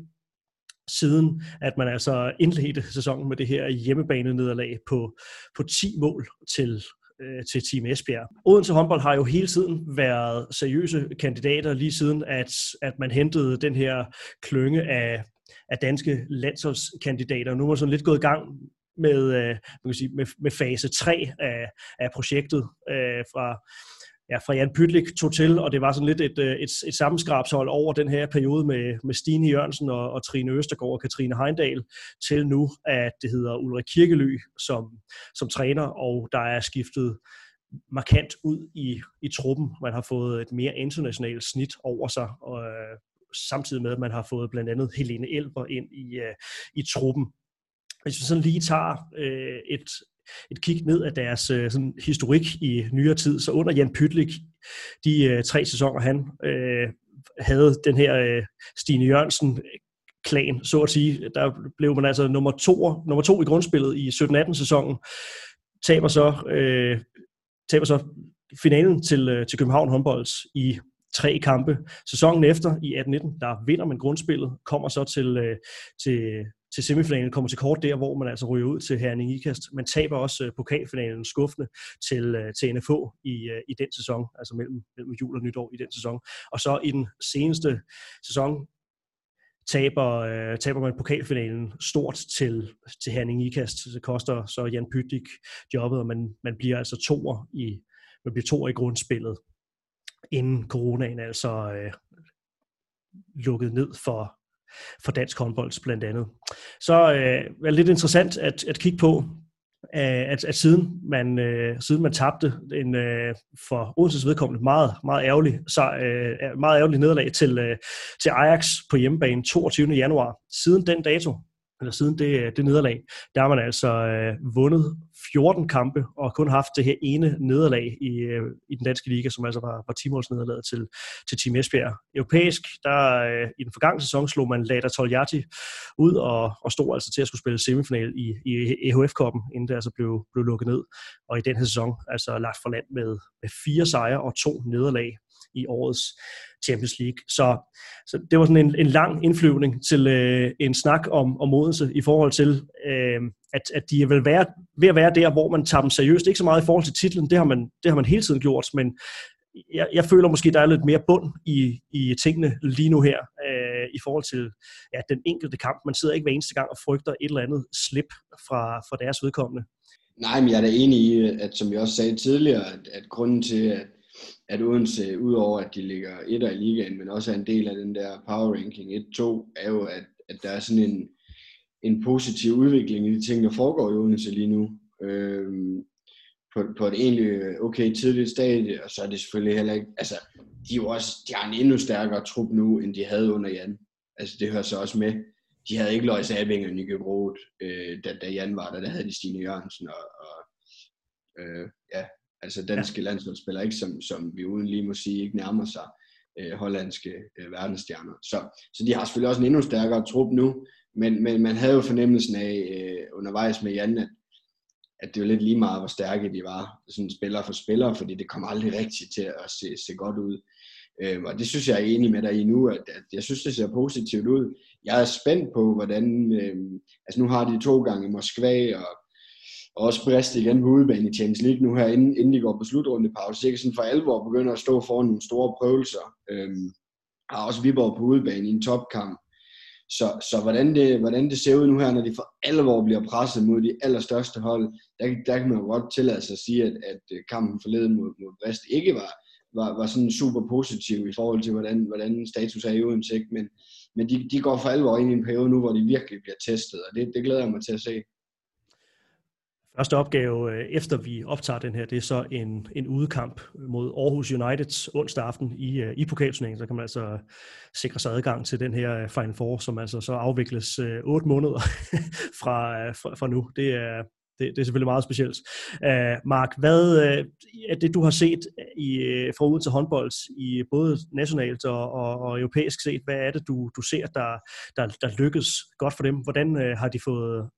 siden at man altså indledte sæsonen med det her hjemmebane nederlag på, på 10 mål til Øh, til Team Esbjerg. Odense håndbold har jo hele tiden været seriøse kandidater, lige siden at, at man hentede den her klynge af, af danske landsholdskandidater. Nu er man sådan lidt gået i gang med, øh, man kan sige, med, med fase 3 af, af projektet øh, fra, ja, fra Jan Pytlik tog til, og det var sådan lidt et, øh, et, et sammenskrabshold over den her periode med, med Stine Jørgensen og, og Trine Østergaard og Katrine Heindal, til nu, at det hedder Ulrik Kirkely som, som træner, og der er skiftet markant ud i, i truppen. Man har fået et mere internationalt snit over sig, og, øh, samtidig med, at man har fået blandt andet Helene Elber ind i, øh, i truppen. Hvis vi sådan lige tager øh, et, et kig ned af deres øh, sådan historik i nyere tid, så under Jan Pytlik, de øh, tre sæsoner, han øh, havde den her øh, Stine Jørgensen øh, klan, så at sige. Der blev man altså nummer to, nummer to i grundspillet i 17-18 sæsonen, taber så, øh, taber så finalen til, øh, til København håndbolds i tre kampe. Sæsonen efter, i 18-19, der vinder man grundspillet, kommer så til, øh, til, til semifinalen, kommer til kort der, hvor man altså ryger ud til Herning Ikast. Man taber også øh, pokalfinalen skuffende til, øh, til NFH i, øh, i den sæson, altså mellem, mellem jul og nytår i den sæson. Og så i den seneste sæson taber, øh, taber man pokalfinalen stort til, til Herning Ikast. Det koster så Jan Pytlik jobbet, og man, man bliver altså toer i, man bliver toer i grundspillet, inden coronaen altså øh, lukket ned for, for dansk håndbold blandt andet. Så øh, er det lidt interessant at, at kigge på, øh, at, at siden, man, øh, siden man tabte en øh, for Odenses vedkommende meget, meget ærgerlig, så, øh, meget ærgerlig nederlag til, øh, til Ajax på hjemmebane 22. januar. Siden den dato, eller siden det, det nederlag, der har man altså øh, vundet 14 kampe og kun haft det her ene nederlag i, øh, i den danske liga, som altså var, var 10 nederlaget til, til Team Esbjerg. Europæisk, der øh, i den forgangne sæson slog man Lada Toljati ud og, og stod altså til at skulle spille semifinal i, i EHF-koppen, inden det altså blev, blev lukket ned. Og i den her sæson altså lagt for land med, med fire sejre og to nederlag i årets Champions League. Så, så det var sådan en, en lang indflyvning til øh, en snak om, om Odense i forhold til, øh, at, at de er vel være, ved at være der, hvor man tager dem seriøst. Ikke så meget i forhold til titlen, det har man, det har man hele tiden gjort, men jeg, jeg føler måske, der er lidt mere bund i, i tingene lige nu her, øh, i forhold til ja, den enkelte kamp. Man sidder ikke hver eneste gang og frygter et eller andet slip fra, fra deres vedkommende. Nej, men jeg er da enig i, at som jeg også sagde tidligere, at, at grunden til, at at Odense, udover at de ligger et i ligaen, men også er en del af den der power ranking 1-2, er jo, at, at der er sådan en, en positiv udvikling i de ting, der foregår i Odense lige nu. Øhm, på, på et egentlig okay tidligt stadie, og så er det selvfølgelig heller ikke, altså, de, er jo også, de har en endnu stærkere trup nu, end de havde under Jan. Altså, det hører så også med. De havde ikke Løjs Abing og Nikke Roth, øh, da, da Jan var der, der havde de Stine Jørgensen og, og øh, ja, Altså danske ja. landsholdsspillere, ikke, som, som vi uden lige må sige, ikke nærmer sig øh, hollandske øh, verdensstjerner. Så, så de har selvfølgelig også en endnu stærkere trup nu, men, men man havde jo fornemmelsen af øh, undervejs med Jan, at, at det var lidt lige meget, hvor stærke de var, sådan spiller for spiller, fordi det kom aldrig rigtigt til at se, se godt ud. Øh, og det synes jeg er enig med dig i nu, at, at jeg synes, det ser positivt ud. Jeg er spændt på, hvordan, øh, altså nu har de to gange i Moskva, og og også briste igen på udebane i Champions League nu her, inden, inden de går på slutrundepause. Ikke sådan for alvor begynder at stå foran nogle store prøvelser. Øhm, har også Viborg på udebane i en topkamp. Så, så hvordan, det, hvordan det ser ud nu her, når de for alvor bliver presset mod de allerstørste hold, der, der kan man jo godt tillade sig at sige, at, at øh, kampen forleden mod, mod Brest ikke var, var, var sådan super positiv i forhold til, hvordan, hvordan status er i Odense. Men, men de, de går for alvor ind i en periode nu, hvor de virkelig bliver testet, og det, det glæder jeg mig til at se. Første opgave, øh, efter vi optager den her, det er så en, en udekamp mod Aarhus United onsdag aften i, øh, i pokalturneringen. Så kan man altså øh, sikre sig adgang til den her Final Four, som altså så afvikles otte 8 måneder fra, fra, fra nu. Det er, det, det er selvfølgelig meget specielt. Uh, Mark, hvad uh, er det, du har set i, uh, fra uden til håndbold, i både nationalt og, og, og europæisk set? Hvad er det, du, du ser, der, der, der lykkes godt for dem? Hvordan uh, har de fået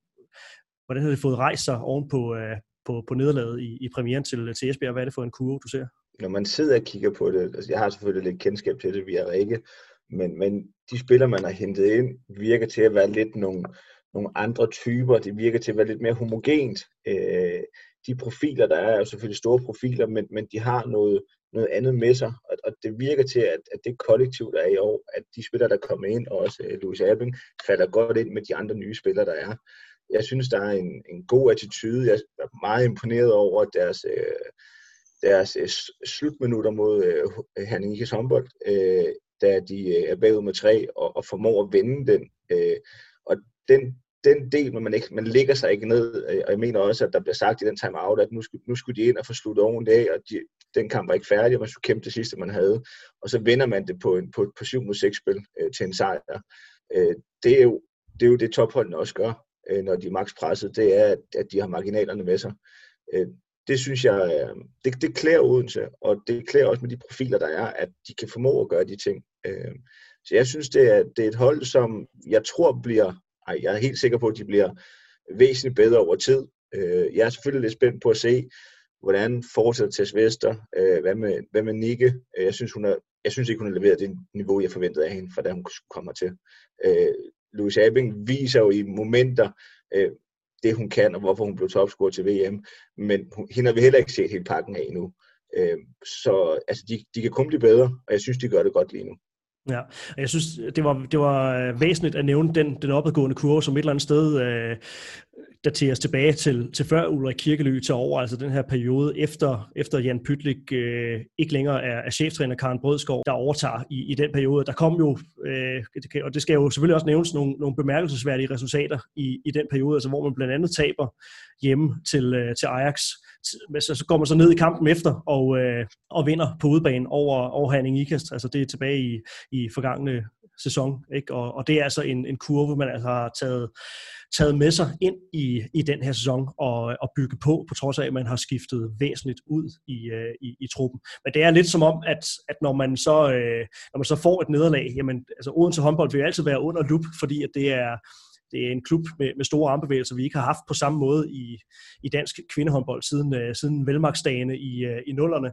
hvordan har det fået rejst sig oven på, øh, på, på nederlaget i, i premieren til, til Esbjerg? Hvad er det for en kurve, du ser? Når man sidder og kigger på det, altså jeg har selvfølgelig lidt kendskab til det via Rikke, men, men de spillere, man har hentet ind, virker til at være lidt nogle, nogle andre typer. Det virker til at være lidt mere homogent. Øh, de profiler, der er, er jo selvfølgelig store profiler, men, men de har noget, noget andet med sig, og, og det virker til, at, at det kollektiv, der er i år, at de spillere, der kommer ind, og også øh, Louis Abing, falder godt ind med de andre nye spillere, der er jeg synes, der er en, en god attitude. Jeg er meget imponeret over deres, øh, deres øh, slutminutter mod øh, Herning håndbold, øh, da de øh, er bagud med tre og, og formår at vende den. Øh, og den, den del, man, ikke, man ligger sig ikke ned, øh, og jeg mener også, at der bliver sagt i den time-out, at nu skulle, nu skulle de ind og få sluttet oven af, og de, den kamp var ikke færdig, man skulle kæmpe det sidste, man havde, og så vinder man det på, en, på, på 7 mod 6 spil øh, til en sejr. Øh, det, er jo, det er jo det topholdene også gør, øh, når de er maks presset, det er, at, de har marginalerne med sig. Øh, det synes jeg, øh, det, det klæder Odense, og det klæder også med de profiler, der er, at de kan formå at gøre de ting. Øh, så jeg synes, det er, det er et hold, som jeg tror bliver, ej, jeg er helt sikker på, at de bliver væsentligt bedre over tid. Øh, jeg er selvfølgelig lidt spændt på at se, hvordan fortsætter Tess Vester, øh, hvad med, hvad med Nikke. Øh, jeg synes, hun er, jeg synes ikke, hun har leveret det niveau, jeg forventede af hende, for da hun kommer til. Louise Abing viser jo i momenter, øh, det hun kan, og hvorfor hun blev topscorer til VM. Men hun, hende har vi heller ikke set hele pakken af endnu. Øh, så altså, de, de kan kun blive bedre, og jeg synes, de gør det godt lige nu. Ja, og jeg synes, det var, det var øh, væsentligt at nævne den, den opadgående kurve, som et eller andet sted øh, dateres tilbage til, til før Ulrik Kirkely til over, altså den her periode efter, efter Jan Pytlik øh, ikke længere er, er cheftræner Karen Brødskov, der overtager i, i den periode. Der kom jo, øh, og det skal jo selvfølgelig også nævnes, nogle, nogle bemærkelsesværdige resultater i, i den periode, altså hvor man blandt andet taber hjemme til, øh, til Ajax. Så, så går man så ned i kampen efter og, øh, og vinder på udebane over, over Herning Ikast. Altså det er tilbage i, i forgangne sæson. Ikke? Og, og det er altså en, en kurve, man altså har taget, taget med sig ind i, i den her sæson og, og bygge på, på trods af, at man har skiftet væsentligt ud i, øh, i, i truppen. Men det er lidt som om, at, at når, man så, øh, når man så får et nederlag, jamen, altså Odense håndbold vil jo altid være under lup, fordi at det er, det er en klub med, med store armbevægelser, vi ikke har haft på samme måde i, i dansk kvindehåndbold siden, øh, siden velmagtsdagene i, øh, i nullerne.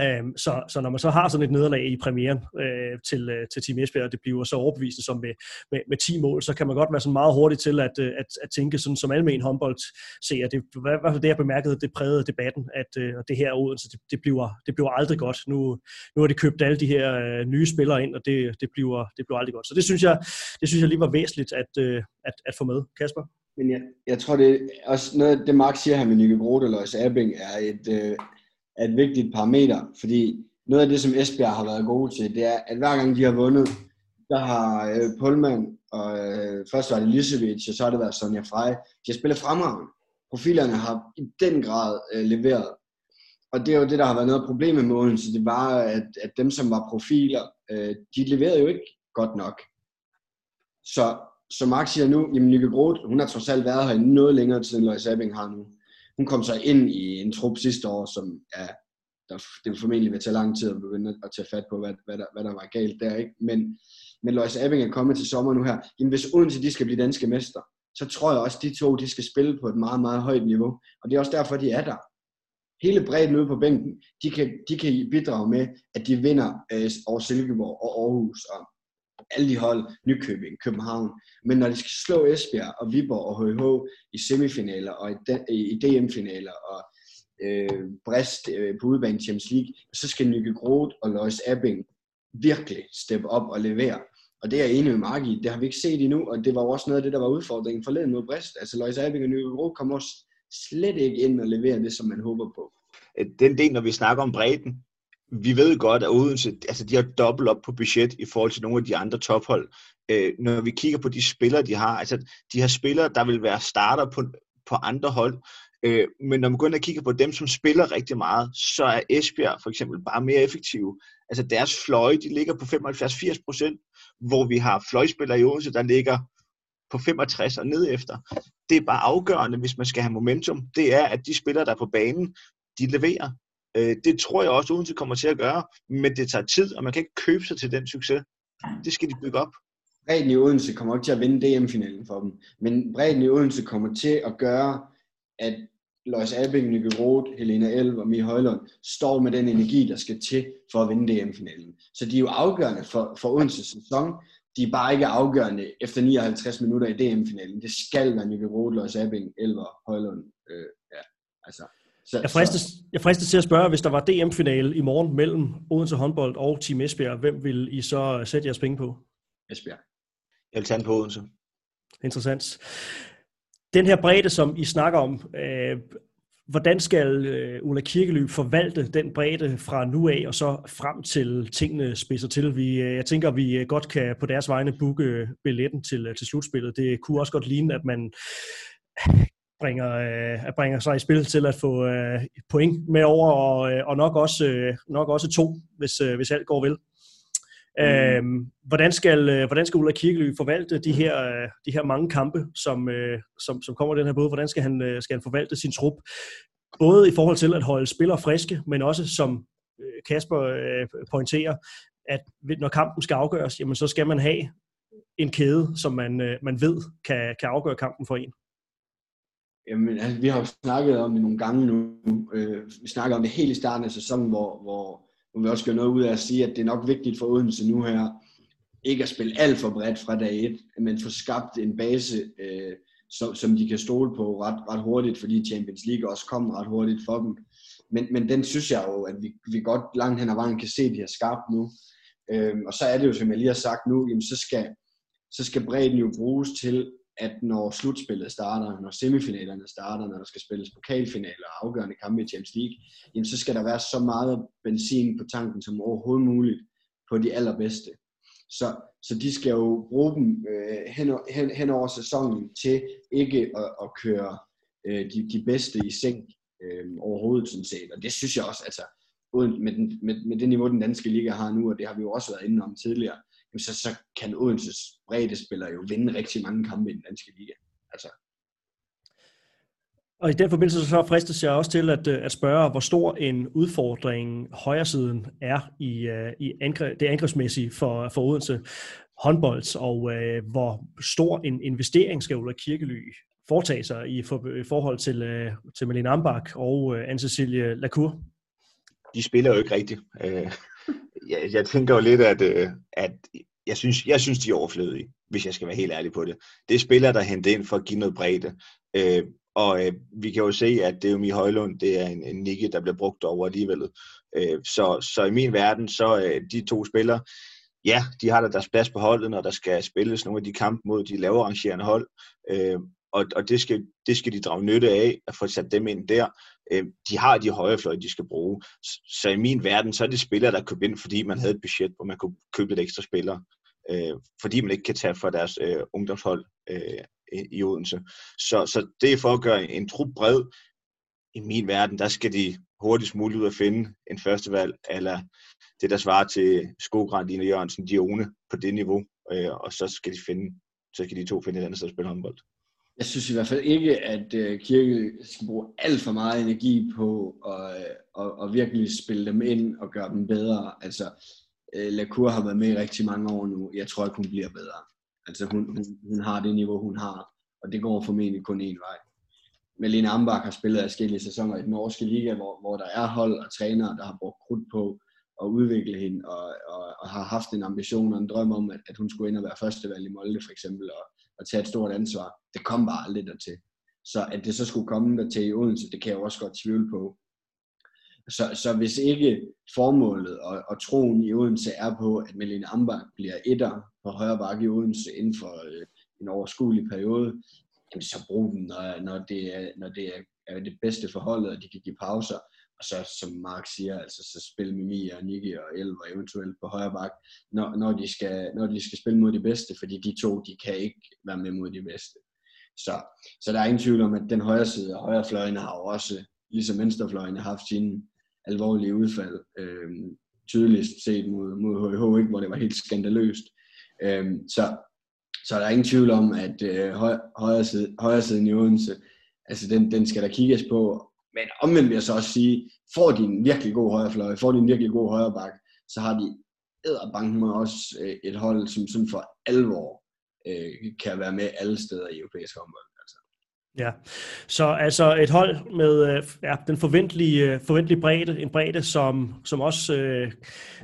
Øhm, så, så når man så har sådan et nederlag i premieren øh, til, øh, til Team Esbjerg, og det bliver så overbevisende som med, med, med 10 mål, så kan man godt være sådan meget hurtig til at, øh, at, at tænke sådan som almen håndbold ser. Det, i hvert fald det, jeg bemærkede, det prægede debatten, at øh, det her Odense, det, det, bliver, det bliver aldrig godt. Nu, nu har de købt alle de her øh, nye spillere ind, og det, det, bliver, det bliver aldrig godt. Så det synes jeg, det synes jeg lige var væsentligt at, øh, at, at få med. Kasper? Men jeg, jeg tror, det er også noget, det Mark siger her med Nikke Grote og Lois Abing, er et, øh, er et vigtigt parameter, fordi noget af det, som Esbjerg har været gode til, det er, at hver gang de har vundet, der har øh, Pullman, og øh, først var det Lisevic, og så har det været Sonja Frey, de har spillet fremragende. Profilerne har i den grad øh, leveret. Og det er jo det, der har været noget problem problemet målen, så det var, at, at dem, som var profiler, øh, de leverede jo ikke godt nok. Så som Max siger nu, jamen Lykke Groth, hun har trods alt været her i noget længere tid, end Lois Abing har nu. Hun kom så ind i en trup sidste år, som ja, der, det vil formentlig vil tage lang tid at begynde at tage fat på, hvad, hvad, der, hvad der var galt der. Ikke? Men, men Lois Abing er kommet til sommer nu her. Jamen, hvis Odense de skal blive danske mester, så tror jeg også, at de to de skal spille på et meget, meget højt niveau. Og det er også derfor, de er der. Hele bredden ude på bænken, de kan, de kan bidrage med, at de vinder øh, over Silkeborg og Aarhus og alle de hold, Nykøbing, København. Men når de skal slå Esbjerg og Viborg og HH i semifinaler og i DM-finaler og øh, Brest øh, på udebane Champions League, så skal Nykke Groth og Lois Abing virkelig steppe op og levere. Og det er jeg enig med Mark i. Det har vi ikke set endnu, og det var også noget af det, der var udfordringen forleden mod Brest. Altså Lois Abing og Nykke Groth kommer også slet ikke ind og levere det, som man håber på. Øh, den del, når vi snakker om bredden, vi ved godt, at Odense, altså de har dobbelt op på budget i forhold til nogle af de andre tophold. Øh, når vi kigger på de spillere, de har, altså de har spillere, der vil være starter på, på andre hold, øh, men når man går ind og kigger på dem, som spiller rigtig meget, så er Esbjerg for eksempel bare mere effektive. Altså deres fløje, de ligger på 75-80 procent, hvor vi har fløjspillere i Odense, der ligger på 65 og ned efter. Det er bare afgørende, hvis man skal have momentum, det er, at de spillere, der er på banen, de leverer. Øh, det tror jeg også, uden det kommer til at gøre, men det tager tid, og man kan ikke købe sig til den succes. Det skal de bygge op. Bredden i Odense kommer ikke til at vinde DM-finalen for dem, men bredden i Odense kommer til at gøre, at Lois Abing, Nikke Roth, Helena Elv og Mie Højlund står med den energi, der skal til for at vinde DM-finalen. Så de er jo afgørende for, for Odense sæson. De er bare ikke afgørende efter 59 minutter i DM-finalen. Det skal være Nikke Roth, Lois Albing, Elver, Højlund. Øh, ja, altså, så, jeg, fristes, jeg fristes til at spørge, hvis der var DM-finale i morgen mellem Odense håndbold og Team Esbjerg, hvem vil I så sætte jeres penge på? Esbjerg. Jeg vil tage på Odense. Interessant. Den her bredde, som I snakker om, øh, hvordan skal øh, Ulla Kirkeløb forvalte den bredde fra nu af og så frem til tingene spidser til? Vi, øh, jeg tænker, vi godt kan på deres vegne booke billetten til, til slutspillet. Det kunne også godt ligne, at man bringer, øh, bringer sig i spil til at få øh, point med over, og, øh, og nok, også, øh, nok også to, hvis, øh, hvis alt går vel. Mm. Øhm, hvordan, skal, øh, hvordan skal Ulla Kirkely forvalte de her, øh, de her mange kampe, som, øh, som, som kommer den her både? Hvordan skal han, øh, skal han forvalte sin trup? Både i forhold til at holde spillere friske, men også som øh, Kasper øh, pointerer, at når kampen skal afgøres, jamen så skal man have en kæde, som man, øh, man ved kan, kan afgøre kampen for en. Jamen, altså, vi har jo snakket om det nogle gange nu. Øh, vi snakker om det helt i starten af sæsonen, hvor, hvor, hvor vi også gør noget ud af at sige, at det er nok vigtigt for Odense nu her, ikke at spille alt for bredt fra dag 1, men få skabt en base, øh, som, som de kan stole på ret, ret hurtigt, fordi Champions League også kom ret hurtigt for dem. Men, men den synes jeg jo, at vi, vi godt langt hen ad vejen kan se, at de har skabt nu. Øhm, og så er det jo, som jeg lige har sagt nu, jamen så skal, så skal bredden jo bruges til, at når slutspillet starter, når semifinalerne starter, når der skal spilles pokalfinaler og afgørende kampe i Champions League, jamen så skal der være så meget benzin på tanken som overhovedet muligt på de allerbedste. Så, så de skal jo bruge dem øh, hen, hen, hen over sæsonen til ikke at, at køre øh, de, de bedste i seng øh, overhovedet sådan set. Og det synes jeg også, altså med, den, med, med det niveau, den danske liga har nu, og det har vi jo også været inde om tidligere, så, så kan Odenses spillere jo vinde rigtig mange kampe i den danske liga. Altså. Og i den forbindelse så fristes jeg også til at, øh, at spørge, hvor stor en udfordring højresiden er i, øh, i angre, det angrebsmæssige for, for Odense håndbold, og øh, hvor stor en investering skal Ulla Kirkely foretage sig i, for, i forhold til, øh, til Malene Ambach og øh, Anne-Cecilie Lacour? De spiller jo ikke rigtigt. Øh, jeg, jeg tænker jo lidt, at, øh, at jeg, synes, jeg synes, de er overflødige, hvis jeg skal være helt ærlig på det. Det er spillere, der henter ind for at give noget bredde. Øh, og øh, vi kan jo se, at det er jo Mi Højlund, det er en, en nikke, der bliver brugt over alligevel. Øh, så, så i min verden, så øh, de to spillere, ja, de har da deres plads på holdet, når der skal spilles nogle af de kampe mod de lavere rangerende hold. Øh, og, og det, skal, det skal de drage nytte af, at få sat dem ind der. Øh, de har de højre fløje, de skal bruge. Så i min verden, så er det spillere, der køber ind, fordi man havde et budget, hvor man kunne købe lidt ekstra spillere. Øh, fordi man ikke kan tage fra deres øh, ungdomshold øh, i Odense. Så, så det er for at gøre en trup bred. I min verden, der skal de hurtigst muligt ud at finde en førstevalg, eller det, der svarer til Skogran, Dina Jørgensen, Dione på det niveau, øh, og så skal de finde, så skal de to finde et andet sted at spille håndbold. Jeg synes i hvert fald ikke, at øh, Kirke skal bruge alt for meget energi på at, øh, og, og virkelig spille dem ind og gøre dem bedre. Altså, øh, Lacour har været med i rigtig mange år nu. Jeg tror ikke, hun bliver bedre. Altså, hun, hun, hun har det niveau, hun har, og det går formentlig kun én vej. Melina Ambach har spillet forskellige sæsoner i den norske liga, hvor, hvor der er hold og trænere, der har brugt krudt på at udvikle hende, og, og, og har haft en ambition og en drøm om, at, at hun skulle ind og være førstevalg i Molde for eksempel, og, og tage et stort ansvar. Det kom bare aldrig dertil. Så at det så skulle komme der til i Odense, det kan jeg også godt tvivle på. Så, så hvis ikke formålet og, og troen i Odense er på, at Melin Ambach bliver etter på højre bakke i Odense inden for øh, en overskuelig periode, jamen så brug den, når, når, det, er, når det er, er det bedste forholdet, og de kan give pauser. Og så, som Mark siger, altså så spille med Mia og Nicky og Elver eventuelt på højre bak, når, når, de skal, når de skal spille mod de bedste, fordi de to, de kan ikke være med mod de bedste. Så, så der er ingen tvivl om, at den højre side og højre fløjene har jo også, ligesom venstrefløjene, haft sine alvorlige udfald. Øh, tydeligst set mod, mod HH, ikke, hvor det var helt skandaløst. Øh, så, så der er ingen tvivl om, at øh, højre, side, højre siden i Odense, altså den, den skal der kigges på, men omvendt vil jeg så også sige, får de en virkelig god højrefløj, får de en virkelig god højreback, så har de æderbanken med også øh, et hold, som sådan for alvor øh, kan være med alle steder i europæisk håndbold. Ja, så altså et hold med øh, ja, den forventelige, øh, forventelige bredde, en bredde, som, som også øh,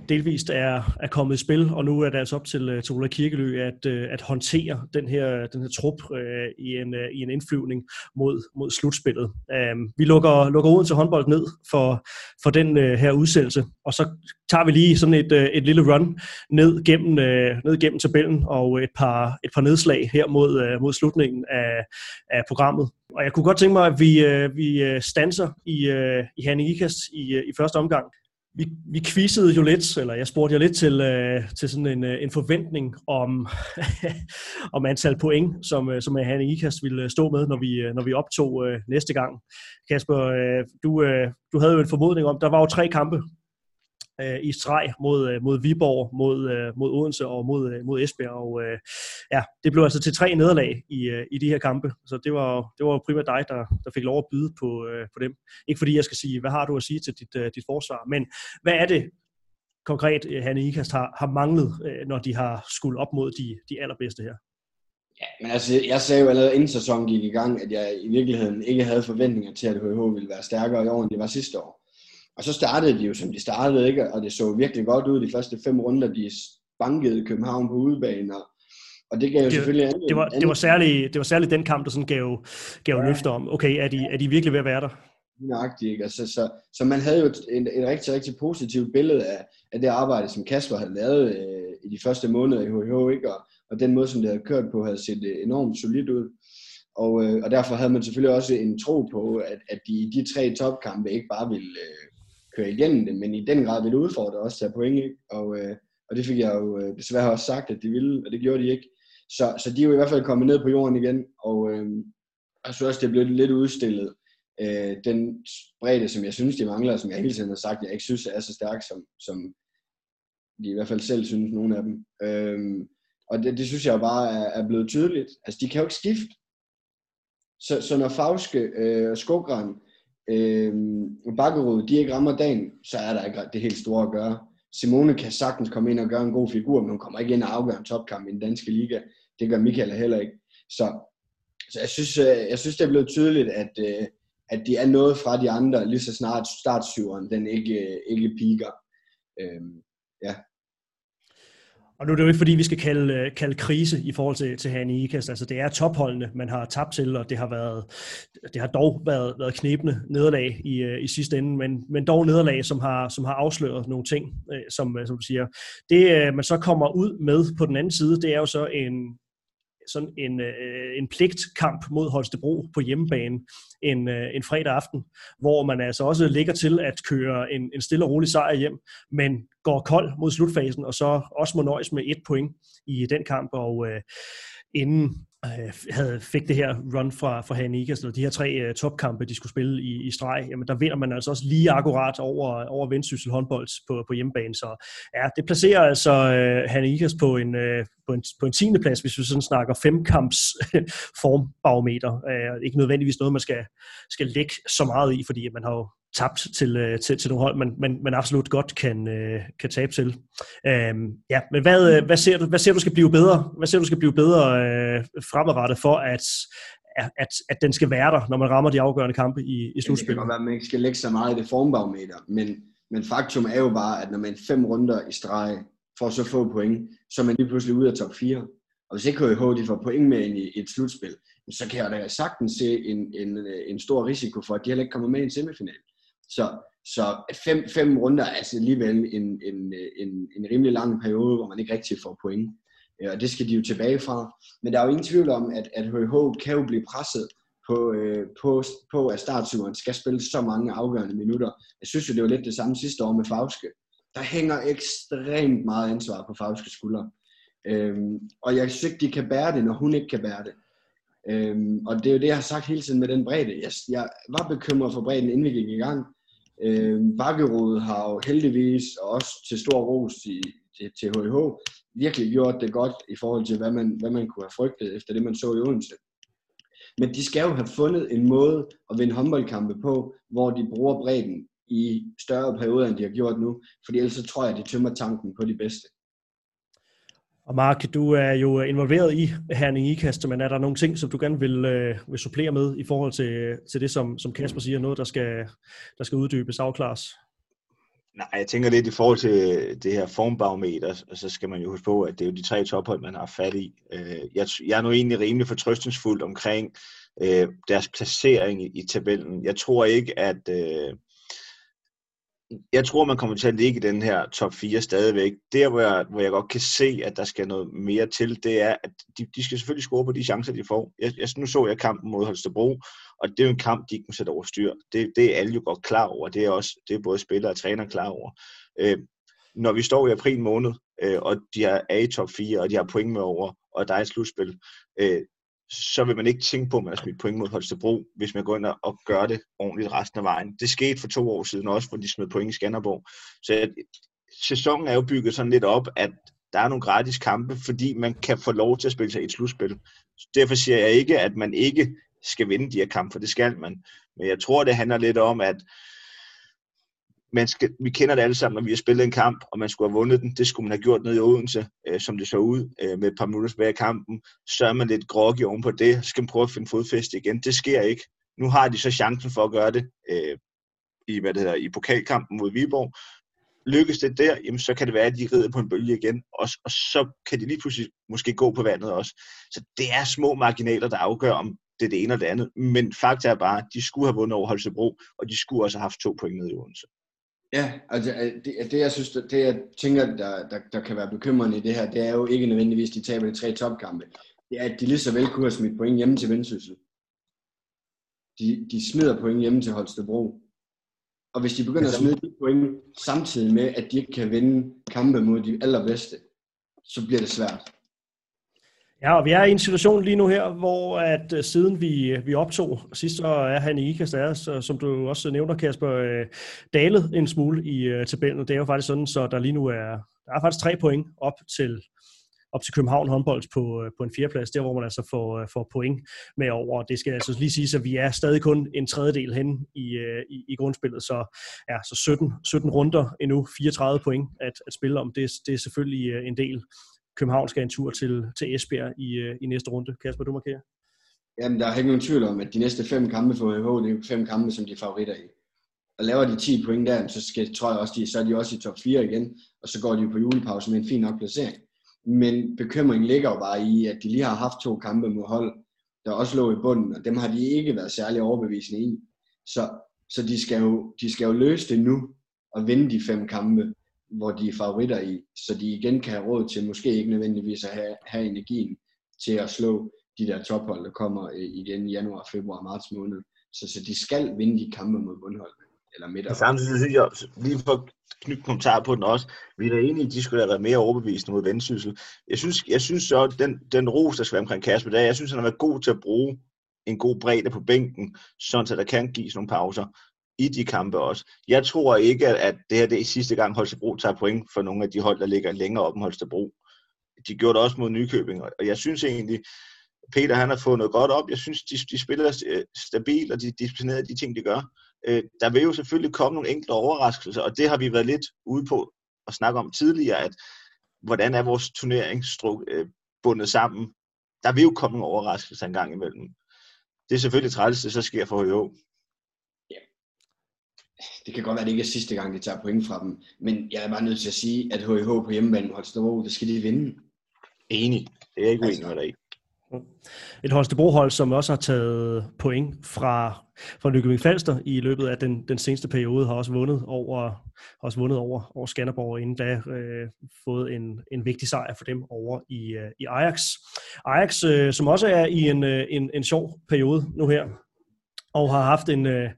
delvist er, er kommet i spil, og nu er det altså op til, øh, til Ola Kirkelø at, øh, at håndtere den her, den her trup øh, i, en, øh, i en indflyvning mod, mod slutspillet. Øh, vi lukker, lukker uden til håndbold ned for, for den øh, her udsendelse, og så tager vi lige sådan et, øh, et lille run ned gennem, øh, ned gennem tabellen og et par, et par nedslag her mod, øh, mod slutningen af, af programmet. Og jeg kunne godt tænke mig, at vi, øh, vi øh, stanser i, øh, i Hanne Ikast i, i første omgang. vi, vi quizzede jo lidt, eller jeg spurgte jo lidt til, til sådan en, en forventning om, om antal point, som, som Hanne Ikast ville stå med, når vi, når vi optog næste gang. Kasper, du, du havde jo en formodning om, der var jo tre kampe øh, i streg mod, øh, mod Viborg, mod, øh, mod Odense og mod, øh, mod Esbjerg. Og øh, ja, det blev altså til tre nederlag i, i de her kampe. Så det var, det var primært dig, der, der fik lov at byde på, øh, på dem. Ikke fordi jeg skal sige, hvad har du at sige til dit, øh, dit forsvar, men hvad er det konkret, Hanne Ikast har, har manglet, øh, når de har skulle op mod de, de allerbedste her? Ja, men altså, jeg sagde jo allerede inden sæsonen gik i gang, at jeg i virkeligheden ikke havde forventninger til, at HH ville være stærkere i år, end det var sidste år. Og så startede de jo, som de startede, ikke? og det så virkelig godt ud de første fem runder. De bankede København på udebane, og, og det gav jo det, selvfølgelig... Anden, det, var, det, var særligt, det var særligt den kamp, der sådan gav, gav ja. løfter om, okay, er de, er de virkelig ved at være der? Nøjagtigt, ikke? Altså, så, så man havde jo et, et, et rigtig, rigtig positivt billede af, af det arbejde, som Kasper havde lavet øh, i de første måneder i HH, ikke? Og, og den måde, som det havde kørt på, havde set øh, enormt solidt ud. Og, øh, og derfor havde man selvfølgelig også en tro på, at, at de i de tre topkampe ikke bare ville øh, køre igennem det, men i den grad ville udfordre også tage point, ikke? Og, øh, og det fik jeg jo øh, desværre også sagt, at de ville, og det gjorde de ikke. Så, så de er jo i hvert fald kommet ned på jorden igen, og øh, jeg synes også, det er blevet lidt udstillet. Øh, den bredde, som jeg synes, de mangler, som jeg hele tiden har sagt, jeg ikke synes er så stærk, som, som de i hvert fald selv synes, nogle af dem. Øh, og det, det synes jeg bare er, er blevet tydeligt. Altså, de kan jo ikke skifte. Så, så når Fauske øh, og Skogran øh, Bakkerud, de ikke rammer dagen, så er der ikke det helt store at gøre. Simone kan sagtens komme ind og gøre en god figur, men hun kommer ikke ind og afgøre en topkamp i den danske liga. Det gør Michael heller ikke. Så, så jeg, synes, øh, jeg synes, det er blevet tydeligt, at, øh, at de er noget fra de andre, lige så snart startsyveren, den ikke, øh, ikke piker. Øhm, ja, og nu er det jo ikke fordi, vi skal kalde, øh, kalde krise i forhold til, til Hanne Ikast. Altså det er topholdene, man har tabt til, og det har, været, det har dog været, været knæbende nederlag i, øh, i sidste ende, men, men dog nederlag, som har, som har afsløret nogle ting, øh, som, som du siger. Det man så kommer ud med på den anden side, det er jo så en, sådan en, øh, en pligtkamp mod Holstebro på hjemmebane en, øh, en fredag aften, hvor man altså også ligger til at køre en, en stille og rolig sejr hjem, men går kold mod slutfasen, og så også må nøjes med et point i den kamp, og øh, inden Øh, havde, fik det her run fra, fra Hanik, altså de her tre uh, topkampe, de skulle spille i, i streg, jamen der vinder man altså også lige akkurat over, over Vendsyssel håndbold på, på hjemmebane. Så ja, det placerer altså øh, uh, Hanikas på en, uh, på en, på en tiende plads, hvis vi sådan snakker femkamps formbarometer. Uh, ikke nødvendigvis noget, man skal, skal lægge så meget i, fordi man har jo tabt til, øh, til, til nogle hold, man, man, man absolut godt kan, øh, kan tabe til. Øhm, ja, men hvad, øh, hvad, ser du, hvad ser du skal blive bedre? Hvad ser du skal blive bedre øh, fremadrettet for, at, at, at den skal være der, når man rammer de afgørende kampe i, i slutspillet? Det kan være, at man ikke skal lægge så meget i det formbarometer, men, men faktum er jo bare, at når man fem runder i streg får så få point, så er man lige pludselig ude af top 4. Og hvis ikke HH de får point med ind i et slutspil, så kan jeg da sagtens se en, en, en stor risiko for, at de heller ikke kommer med i en semifinal. Så, så fem, fem runder er altså alligevel en, en, en, en rimelig lang periode, hvor man ikke rigtig får point. Øh, og det skal de jo tilbage fra. Men der er jo ingen tvivl om, at, at HH kan jo blive presset på, øh, på, på at startsuren skal spille så mange afgørende minutter. Jeg synes jo, det var lidt det samme sidste år med Fauske. Der hænger ekstremt meget ansvar på Fauskes skuldre. Øhm, og jeg synes ikke, de kan bære det, når hun ikke kan bære det. Øhm, og det er jo det, jeg har sagt hele tiden med den bredde. Jeg, jeg var bekymret for bredden, inden vi gik i gang. Øh, Bakkerud har jo heldigvis, og også til stor ros til, til, til HH, virkelig gjort det godt i forhold til, hvad man, hvad man kunne have frygtet efter det, man så i Odense. Men de skal jo have fundet en måde at vinde håndboldkampe på, hvor de bruger bredden i større perioder, end de har gjort nu. Fordi ellers så tror jeg, at de tømmer tanken på de bedste. Og Mark, du er jo involveret i Herning IKAST, men er der nogle ting, som du gerne vil, øh, vil supplere med i forhold til, til det, som, som Kasper siger, noget, der skal, der skal uddybes, afklares? Nej, jeg tænker lidt i forhold til øh, det her formbarometer, og så skal man jo huske på, at det er jo de tre tophold, man har fat i. Øh, jeg, jeg er nu egentlig rimelig fortrøstningsfuld omkring øh, deres placering i, i tabellen. Jeg tror ikke, at, øh, jeg tror, man kommer til at ligge i den her top 4 stadigvæk. Der, hvor jeg, hvor jeg godt kan se, at der skal noget mere til, det er, at de, de skal selvfølgelig score på de chancer, de får. Jeg, jeg, nu så jeg kampen mod Holstebro, og det er jo en kamp, de ikke må sætte over styr. Det, det er alle jo godt klar over. Det er, også, det er både spillere og træner klar over. Øh, når vi står i april måned, øh, og de er i top 4, og de har point med over, og der er et slutspil, øh, så vil man ikke tænke på, at man har smidt point mod Holstebro, hvis man går ind og gør det ordentligt resten af vejen. Det skete for to år siden også, hvor de smed point i Skanderborg. Så at, sæsonen er jo bygget sådan lidt op, at der er nogle gratis kampe, fordi man kan få lov til at spille sig et slutspil. Derfor siger jeg ikke, at man ikke skal vinde de her kampe, for det skal man. Men jeg tror, det handler lidt om, at man skal, vi kender det alle sammen, når vi har spillet en kamp, og man skulle have vundet den. Det skulle man have gjort ned i Odense, øh, som det så ud øh, med et par minutter tilbage i kampen. Så er man lidt groggy oven på det. Så skal man prøve at finde fodfæste igen. Det sker ikke. Nu har de så chancen for at gøre det øh, i, hvad det hedder, i pokalkampen mod Viborg. Lykkes det der, jamen, så kan det være, at de rider på en bølge igen, og, og så kan de lige pludselig måske gå på vandet også. Så det er små marginaler, der afgør, om det er det ene eller det andet. Men fakta er bare, at de skulle have vundet over Holstebro, og de skulle også have haft to point ned i Odense. Ja, altså det, det jeg synes, det jeg tænker, der, der, der kan være bekymrende i det her, det er jo ikke nødvendigvis, de taber de tre topkampe. Det er, at de lige så vel kunne have smidt point hjemme til Vendsyssel. De, de smider point hjemme til Holstebro. Og hvis de begynder at smide de point samtidig med, at de ikke kan vinde kampe mod de allerbedste, så bliver det svært. Ja, og vi er i en situation lige nu her, hvor at uh, siden vi, øh, vi optog sidst, så er han i IKAST så, som du også nævner, Kasper, uh, dalet en smule i uh, tabellen. Det er jo faktisk sådan, så der lige nu er, der er faktisk tre point op til, op til København håndbold på, på en fjerdeplads, der hvor man altså får, får point med over. Det skal altså lige sige, at vi er stadig kun en tredjedel hen i, i, i grundspillet, så, ja, så 17, 17 runder endnu, 34 point at, at spille om. Det, det er selvfølgelig en del. København skal en tur til, til Esbjerg i, øh, i næste runde. Kasper, du markerer. Jamen, der er ikke nogen tvivl om, at de næste fem kampe for HH, det er fem kampe, som de er favoritter i. Og laver de 10 point der, så skal, tror jeg også, de, så er de også i top 4 igen, og så går de på julepause med en fin nok placering. Men bekymringen ligger jo bare i, at de lige har haft to kampe mod hold, der også lå i bunden, og dem har de ikke været særlig overbevisende i. Så, så de, skal jo, de skal jo løse det nu, og vinde de fem kampe hvor de er favoritter i, så de igen kan have råd til måske ikke nødvendigvis at have, have energien til at slå de der tophold, der kommer øh, igen i januar, februar, marts måned. Så, så de skal vinde de kampe mod bundholdene. Eller midter. Samtidig synes jeg, lige for at knytte kommentar på den også, vi er da enige, at de skulle have været mere overbevisende mod vendsyssel. Jeg synes, jeg synes så, at den, den ros, der skal være omkring Kasper, der, jeg synes, han har været god til at bruge en god bredde på bænken, sådan at der kan gives nogle pauser i de kampe også. Jeg tror ikke, at det her det er sidste gang Holstebro tager point for nogle af de hold, der ligger længere op end Holstebro. De gjorde det også mod Nykøbing, og jeg synes egentlig, Peter han har fået noget godt op. Jeg synes, de, de spiller øh, stabilt, og de disciplinerer de ting, de gør. Øh, der vil jo selvfølgelig komme nogle enkelte overraskelser, og det har vi været lidt ude på at snakke om tidligere, at hvordan er vores turnering øh, bundet sammen. Der vil jo komme nogle overraskelser en gang imellem. Det er selvfølgelig træls, det så sker for HO det kan godt være, at det ikke er sidste gang, de tager point fra dem, men jeg er bare nødt til at sige, at HIH på hjemmebane Holstebro, det skal de vinde. Enig. Det er ikke uenig med dig Et Holstebro-hold, som også har taget point fra, fra Nykøbing Falster i løbet af den, den seneste periode, har også vundet over, har også vundet over, over Skanderborg, og inden da øh, fået en, en vigtig sejr for dem over i, øh, i Ajax. Ajax, øh, som også er i en, øh, en, en sjov periode nu her, og har haft en, øh,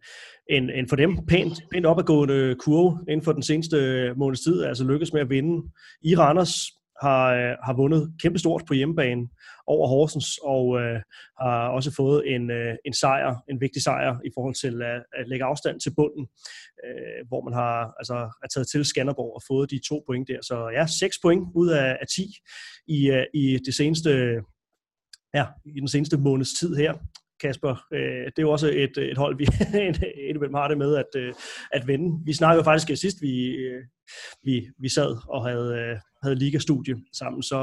en, en for dem pænt, pænt opadgående kurve inden for den seneste øh, måneds tid, altså lykkes med at vinde. I Randers har, øh, har vundet kæmpestort på hjemmebane over Horsens, og øh, har også fået en, øh, en sejr, en vigtig sejr i forhold til at, at lægge afstand til bunden, øh, hvor man har altså er taget til Skanderborg og fået de to point der. Så ja, seks point ud af, af 10 i, øh, i det seneste ja, i den seneste måneds tid her. Kasper. Øh, det er jo også et, et hold, vi indimellem har det med at, øh, at vende. Vi snakkede faktisk sidst, vi, øh, vi, vi sad og havde, havde ligastudie sammen, så,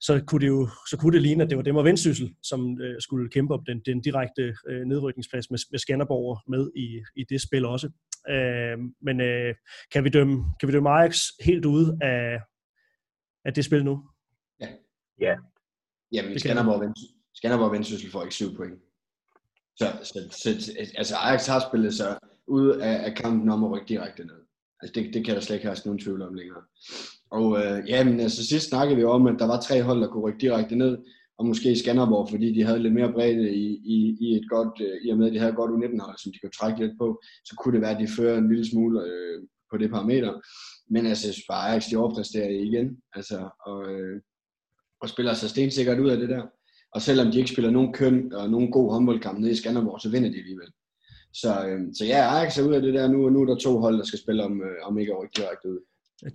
så kunne det jo så kunne det ligne, at det var dem og Vendsyssel, som skulle kæmpe om den, den direkte nedrykningsplads med, med Skanderborg med i, i det spil også. men kan vi dømme, kan vi dømme Ajax helt ude af, af det spil nu? Ja. Ja. Jamen, Skanderborg og Skanderborg og Vendsyssel får ikke syv point. Så, så, så, altså Ajax har spillet sig ud af, af kampen om at rykke direkte ned. Altså det, det kan der slet ikke have nogen tvivl om længere. Og øh, ja, men altså sidst snakkede vi om, at der var tre hold, der kunne rykke direkte ned, og måske i Skanderborg, fordi de havde lidt mere bredde i, i, i et godt, øh, i og med at de havde et godt U19-hold, som de kunne trække lidt på, så kunne det være, at de fører en lille smule øh, på det parameter. Men altså, jeg synes bare, Ajax, de overpræsterer igen, altså, og, øh, og spiller sig stensikkert ud af det der. Og selvom de ikke spiller nogen køn og nogen god håndboldkamp nede i Skanderborg, så vinder de alligevel. Så, øh, så ja, Ajax er ud af det der nu, og nu er der to hold, der skal spille om, øh, om ikke at rykke direkte ud.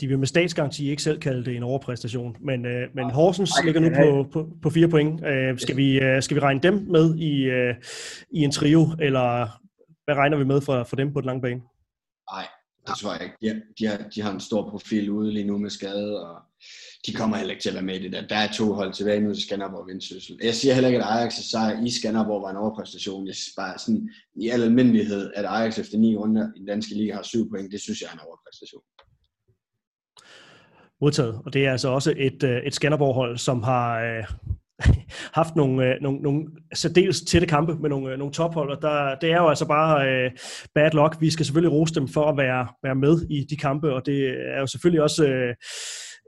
De vil med statsgaranti ikke selv kalde det en overpræstation, men, øh, men Horsens ligger nu på, på, på fire point. Øh, skal, vi, øh, skal vi regne dem med i, øh, i en trio, eller hvad regner vi med for, for dem på den lange bane? Nej, det tror jeg ikke. De, de, har, de har en stor profil ude lige nu med skade, og de kommer heller ikke til at være med i det der. Der er to hold tilbage nu til Skanderborg og Vendsyssel. Jeg siger heller ikke, at Ajax' sejr i Skanderborg var en overpræstation. Jeg synes bare sådan, i al almindelighed, at Ajax efter ni runder i den danske liga har syv point, det synes jeg er en overpræstation. Modtaget. Og det er altså også et, øh, et Skanderborg-hold, som har øh, haft nogle, øh, nogle, nogle særdeles tætte kampe med nogle, øh, nogle tophold, og der, det er jo altså bare øh, bad luck. Vi skal selvfølgelig rose dem for at være, være med i de kampe, og det er jo selvfølgelig også... Øh,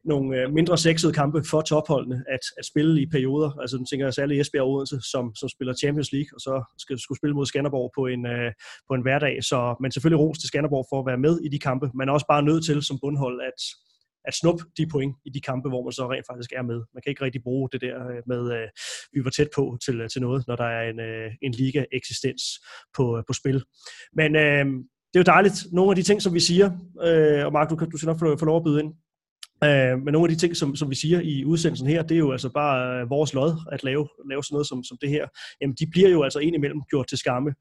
nogle øh, mindre sexede kampe for topholdene at, at spille i perioder. Altså nu tænker jeg særligt Esbjerg og Odense, som, som spiller Champions League, og så skal skulle spille mod Skanderborg på en, øh, på en hverdag. Så, men selvfølgelig ros til Skanderborg for at være med i de kampe. Man er også bare nødt til som bundhold at, at snuppe de point i de kampe, hvor man så rent faktisk er med. Man kan ikke rigtig bruge det der øh, med, øh, vi var tæt på til, øh, til noget, når der er en, øh, en liga-eksistens på, på spil. Men øh, det er jo dejligt. Nogle af de ting, som vi siger, øh, og Mark, du, du skal nok få, få lov at byde ind, Øh, men nogle af de ting, som, som vi siger i udsendelsen her, det er jo altså bare øh, vores lod at lave, lave sådan noget som, som det her. Jamen, de bliver jo altså indimellem gjort til skamme.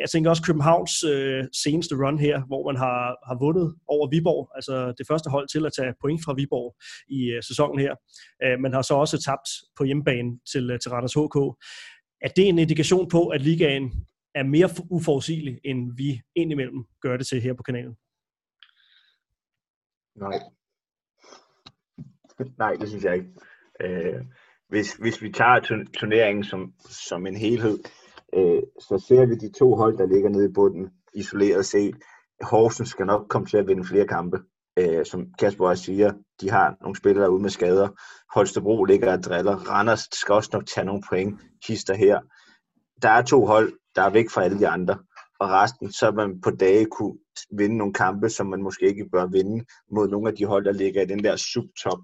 Jeg tænker også Københavns øh, seneste run her, hvor man har, har vundet over Viborg, altså det første hold til at tage point fra Viborg i øh, sæsonen her. Øh, man har så også tabt på hjemmebane til, øh, til Randers HK. Er det en indikation på, at ligaen er mere uforudsigelig, end vi indimellem gør det til her på kanalen? Nej, Nej, det synes jeg ikke. Øh, hvis, hvis vi tager turneringen som, som en helhed, øh, så ser vi de to hold, der ligger nede i bunden, isoleret set. Horsens skal nok komme til at vinde flere kampe. Øh, som Kasper også siger, de har nogle spillere ude med skader. Holstebro ligger og driller. Randers skal også nok tage nogle point. Kister her. Der er to hold, der er væk fra alle de andre. Og resten, så man på dage kunne vinde nogle kampe, som man måske ikke bør vinde mod nogle af de hold, der ligger i den der subtop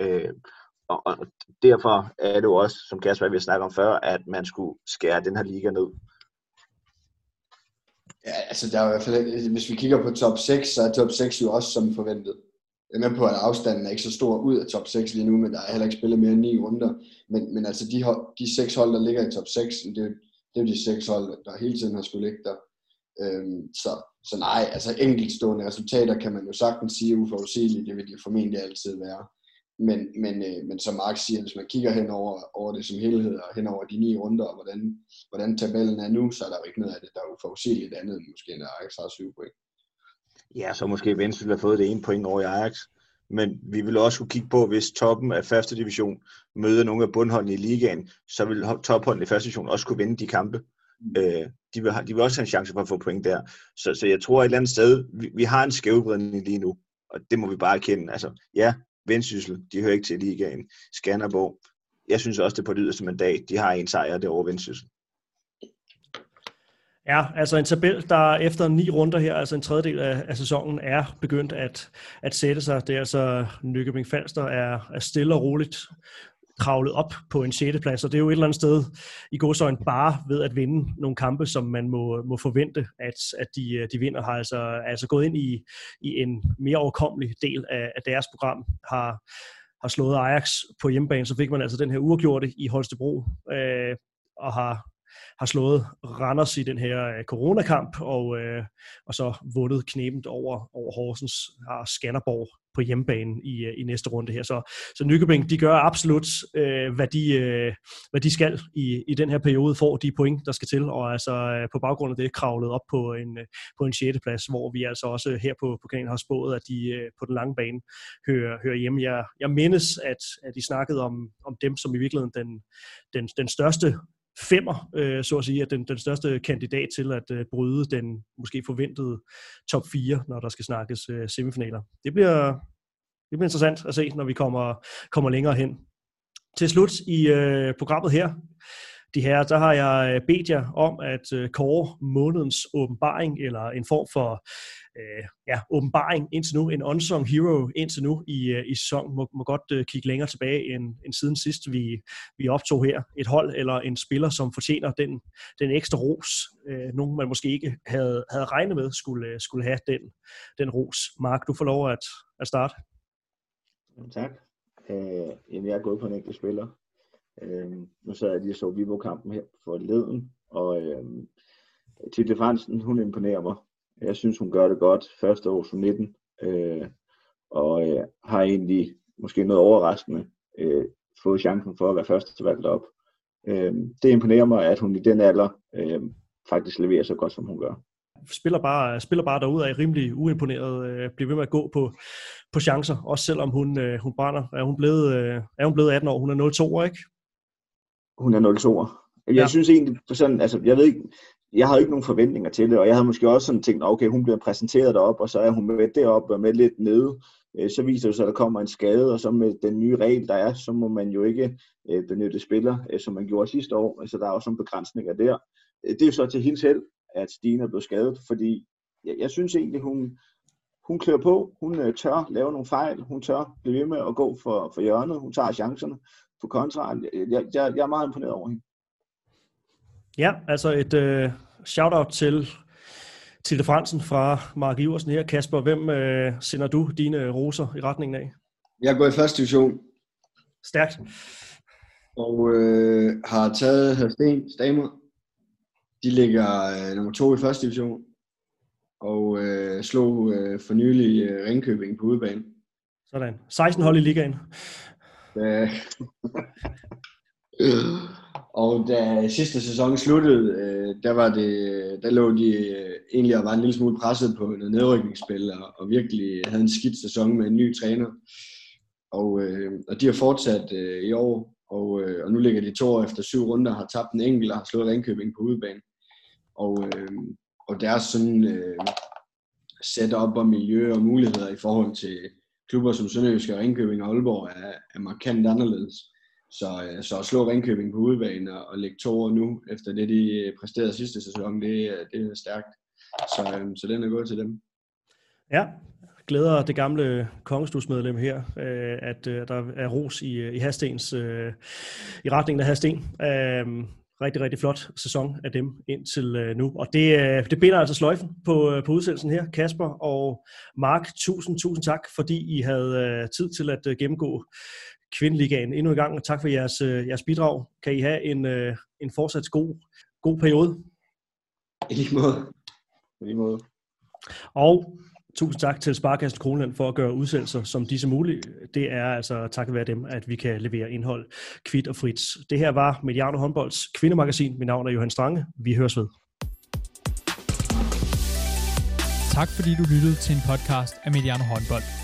Øh, og, og derfor er det jo også, som Kasper vi snakke om før, at man skulle skære den her liga ned. Ja, altså der er i hvert fald, hvis vi kigger på top 6, så er top 6 jo også som forventet. Jeg er med på, at afstanden er ikke så stor ud af top 6 lige nu, men der er heller ikke spillet mere end 9 runder. Men, men altså de, de seks hold, der ligger i top 6, det, er, det er jo de seks hold, der hele tiden har skulle ligge der. Øhm, så, så nej, altså enkeltstående resultater kan man jo sagtens sige uforudsigelige, det vil de formentlig altid være. Men, men, øh, men som Mark siger, hvis man kigger hen over, over det som helhed, og hen over de ni runder, og hvordan, hvordan tabellen er nu, så er der jo ikke noget af det, der er uforudsigeligt andet, end måske når Ajax har syv point. Ja, så måske Venstre have fået det ene point over i Ajax. Men vi vil også kunne kigge på, hvis toppen af første division møder nogle af bundholdene i ligaen, så vil topholdene i første division også kunne vinde de kampe. Mm. Øh, de, vil, de vil også have en chance for at få point der. Så, så jeg tror et eller andet sted, vi, vi har en skævebredning lige nu, og det må vi bare erkende. Altså, ja, Vendsyssel, de hører ikke til ligaen. Skanderborg, jeg synes også, det er på det yderste mandat. De har en sejr derovre Vendsyssel. Ja, altså en tabel, der efter ni runder her, altså en tredjedel af, af sæsonen, er begyndt at, at sætte sig. Det er altså Nykøbing Falster er, er stille og roligt kravlet op på en 6. plads, og det er jo et eller andet sted i godsøjne bare ved at vinde nogle kampe, som man må, må forvente, at, at de, øh, de vinder, har altså, altså gået ind i, i en mere overkommelig del af, af deres program, har, har slået Ajax på hjemmebane, så fik man altså den her uafgjorte i Holstebro, øh, og har har slået Randers i den her øh, coronakamp, og, øh, og så vundet knebent over, over Horsens, og Skanderborg på hjemmebane i, øh, i næste runde her. Så, så Nykøbing, de gør absolut, øh, hvad, de, øh, hvad de skal i, i den her periode, får de point, der skal til, og altså øh, på baggrund af det kravlet op på en, øh, på en 6. plads, hvor vi altså også her på, på kanalen har spået, at de øh, på den lange bane hører, hører hjemme. Jeg, jeg mindes, at, at de snakkede om, om dem som i virkeligheden den, den, den største femmer, øh, så at sige, er den, den største kandidat til at øh, bryde den måske forventede top 4, når der skal snakkes øh, semifinaler. Det bliver, det bliver interessant at se, når vi kommer, kommer længere hen. Til slut i øh, programmet her, de her, der har jeg øh, bedt jer om at øh, kåre månedens åbenbaring, eller en form for øh, ja, åbenbaring indtil nu, en unsung hero indtil nu i, øh, i sæsonen, må, må godt øh, kigge længere tilbage end, end siden sidst, vi, vi optog her. Et hold eller en spiller, som fortjener den, den ekstra ros, øh, nogen man måske ikke havde, havde regnet med skulle, øh, skulle have den, den ros. Mark, du får lov at, at starte. Tak. Øh, jeg er gået på en enkelt spiller. Øh, nu sad jeg lige og så Vivo-kampen her for leden, og øh, Tilde Fransen, hun imponerer mig. Jeg synes, hun gør det godt første år som 19, øh, og øh, har egentlig måske noget overraskende øh, fået chancen for at være første valgt op. Øh, det imponerer mig, at hun i den alder øh, faktisk leverer så godt, som hun gør spiller bare, spiller bare derude af rimelig uimponeret, øh, bliver ved med at gå på, på chancer, også selvom hun, øh, hun brænder. Er hun, blevet, øh, er hun blevet 18 år? Hun er 02 ikke? Hun er 02 Jeg ja. synes egentlig, sådan, altså, jeg ved ikke, jeg havde ikke nogen forventninger til det, og jeg havde måske også sådan tænkt, okay, hun bliver præsenteret derop, og så er hun med derop og med lidt nede. Øh, så viser det sig, at der kommer en skade, og så med den nye regel, der er, så må man jo ikke øh, benytte spiller, øh, som man gjorde sidste år. Altså, der er også nogle begrænsninger der. Det er jo så til hendes held, at Stine er blevet skadet, fordi jeg, jeg synes egentlig, hun, hun klør på, hun tør lave nogle fejl, hun tør blive ved med at gå for, for hjørnet, hun tager chancerne på kontra. Jeg, jeg, jeg er meget imponeret over hende. Ja, altså et uh, shout-out til til Fransen fra Mark Iversen her. Kasper, hvem uh, sender du dine roser i retningen af? Jeg går i første division. Stærkt. Og øh, har taget Hadsten Stamer. De ligger øh, nummer to i første division. Og øh, slog øh, for nylig øh, Ringkøbing på udebane. Sådan. 16 hold i ligaen. Øh, og da sidste sæson sluttede, øh, der, var det, der lå de øh, egentlig og var en lille smule presset på noget nedrykningsspil, og, og virkelig havde en skidt sæson med en ny træner. Og, øh, og de har fortsat øh, i år, og, øh, og nu ligger de to år efter syv runder, har tabt en enkelt og har slået Ringkøbing på udebane. Og, øh, og deres sådan øh, setup og miljø og muligheder i forhold til klubber som Sønderjysk og Ringkøbing og Aalborg er, er markant anderledes. Så, øh, så at slå Ringkøbing på udebane og, og lægge to år nu, efter det de øh, præsterede sidste sæson, det, øh, det er stærkt. Så, så den er gået til dem. Ja, glæder det gamle kongestusmedlem her, at der er ros i, i Hastens, i retningen af Hasten rigtig, rigtig flot sæson af dem indtil nu. Og det, det binder altså sløjfen på, på udsendelsen her. Kasper og Mark, tusind, tusind tak, fordi I havde tid til at gennemgå kvindeligaen endnu en gang. Og tak for jeres, øh, jeres bidrag. Kan I have en, øh, en fortsat god, god periode? I lige måde. I lige måde. Og Tusind tak til Sparkassen Kroneland for at gøre udsendelser som disse mulige. Det er altså takket være dem, at vi kan levere indhold kvidt og frit. Det her var Mediano Håndbolds kvindemagasin. Mit navn er Johan Strange. Vi høres ved. Tak fordi du lyttede til en podcast af Mediano Håndbold.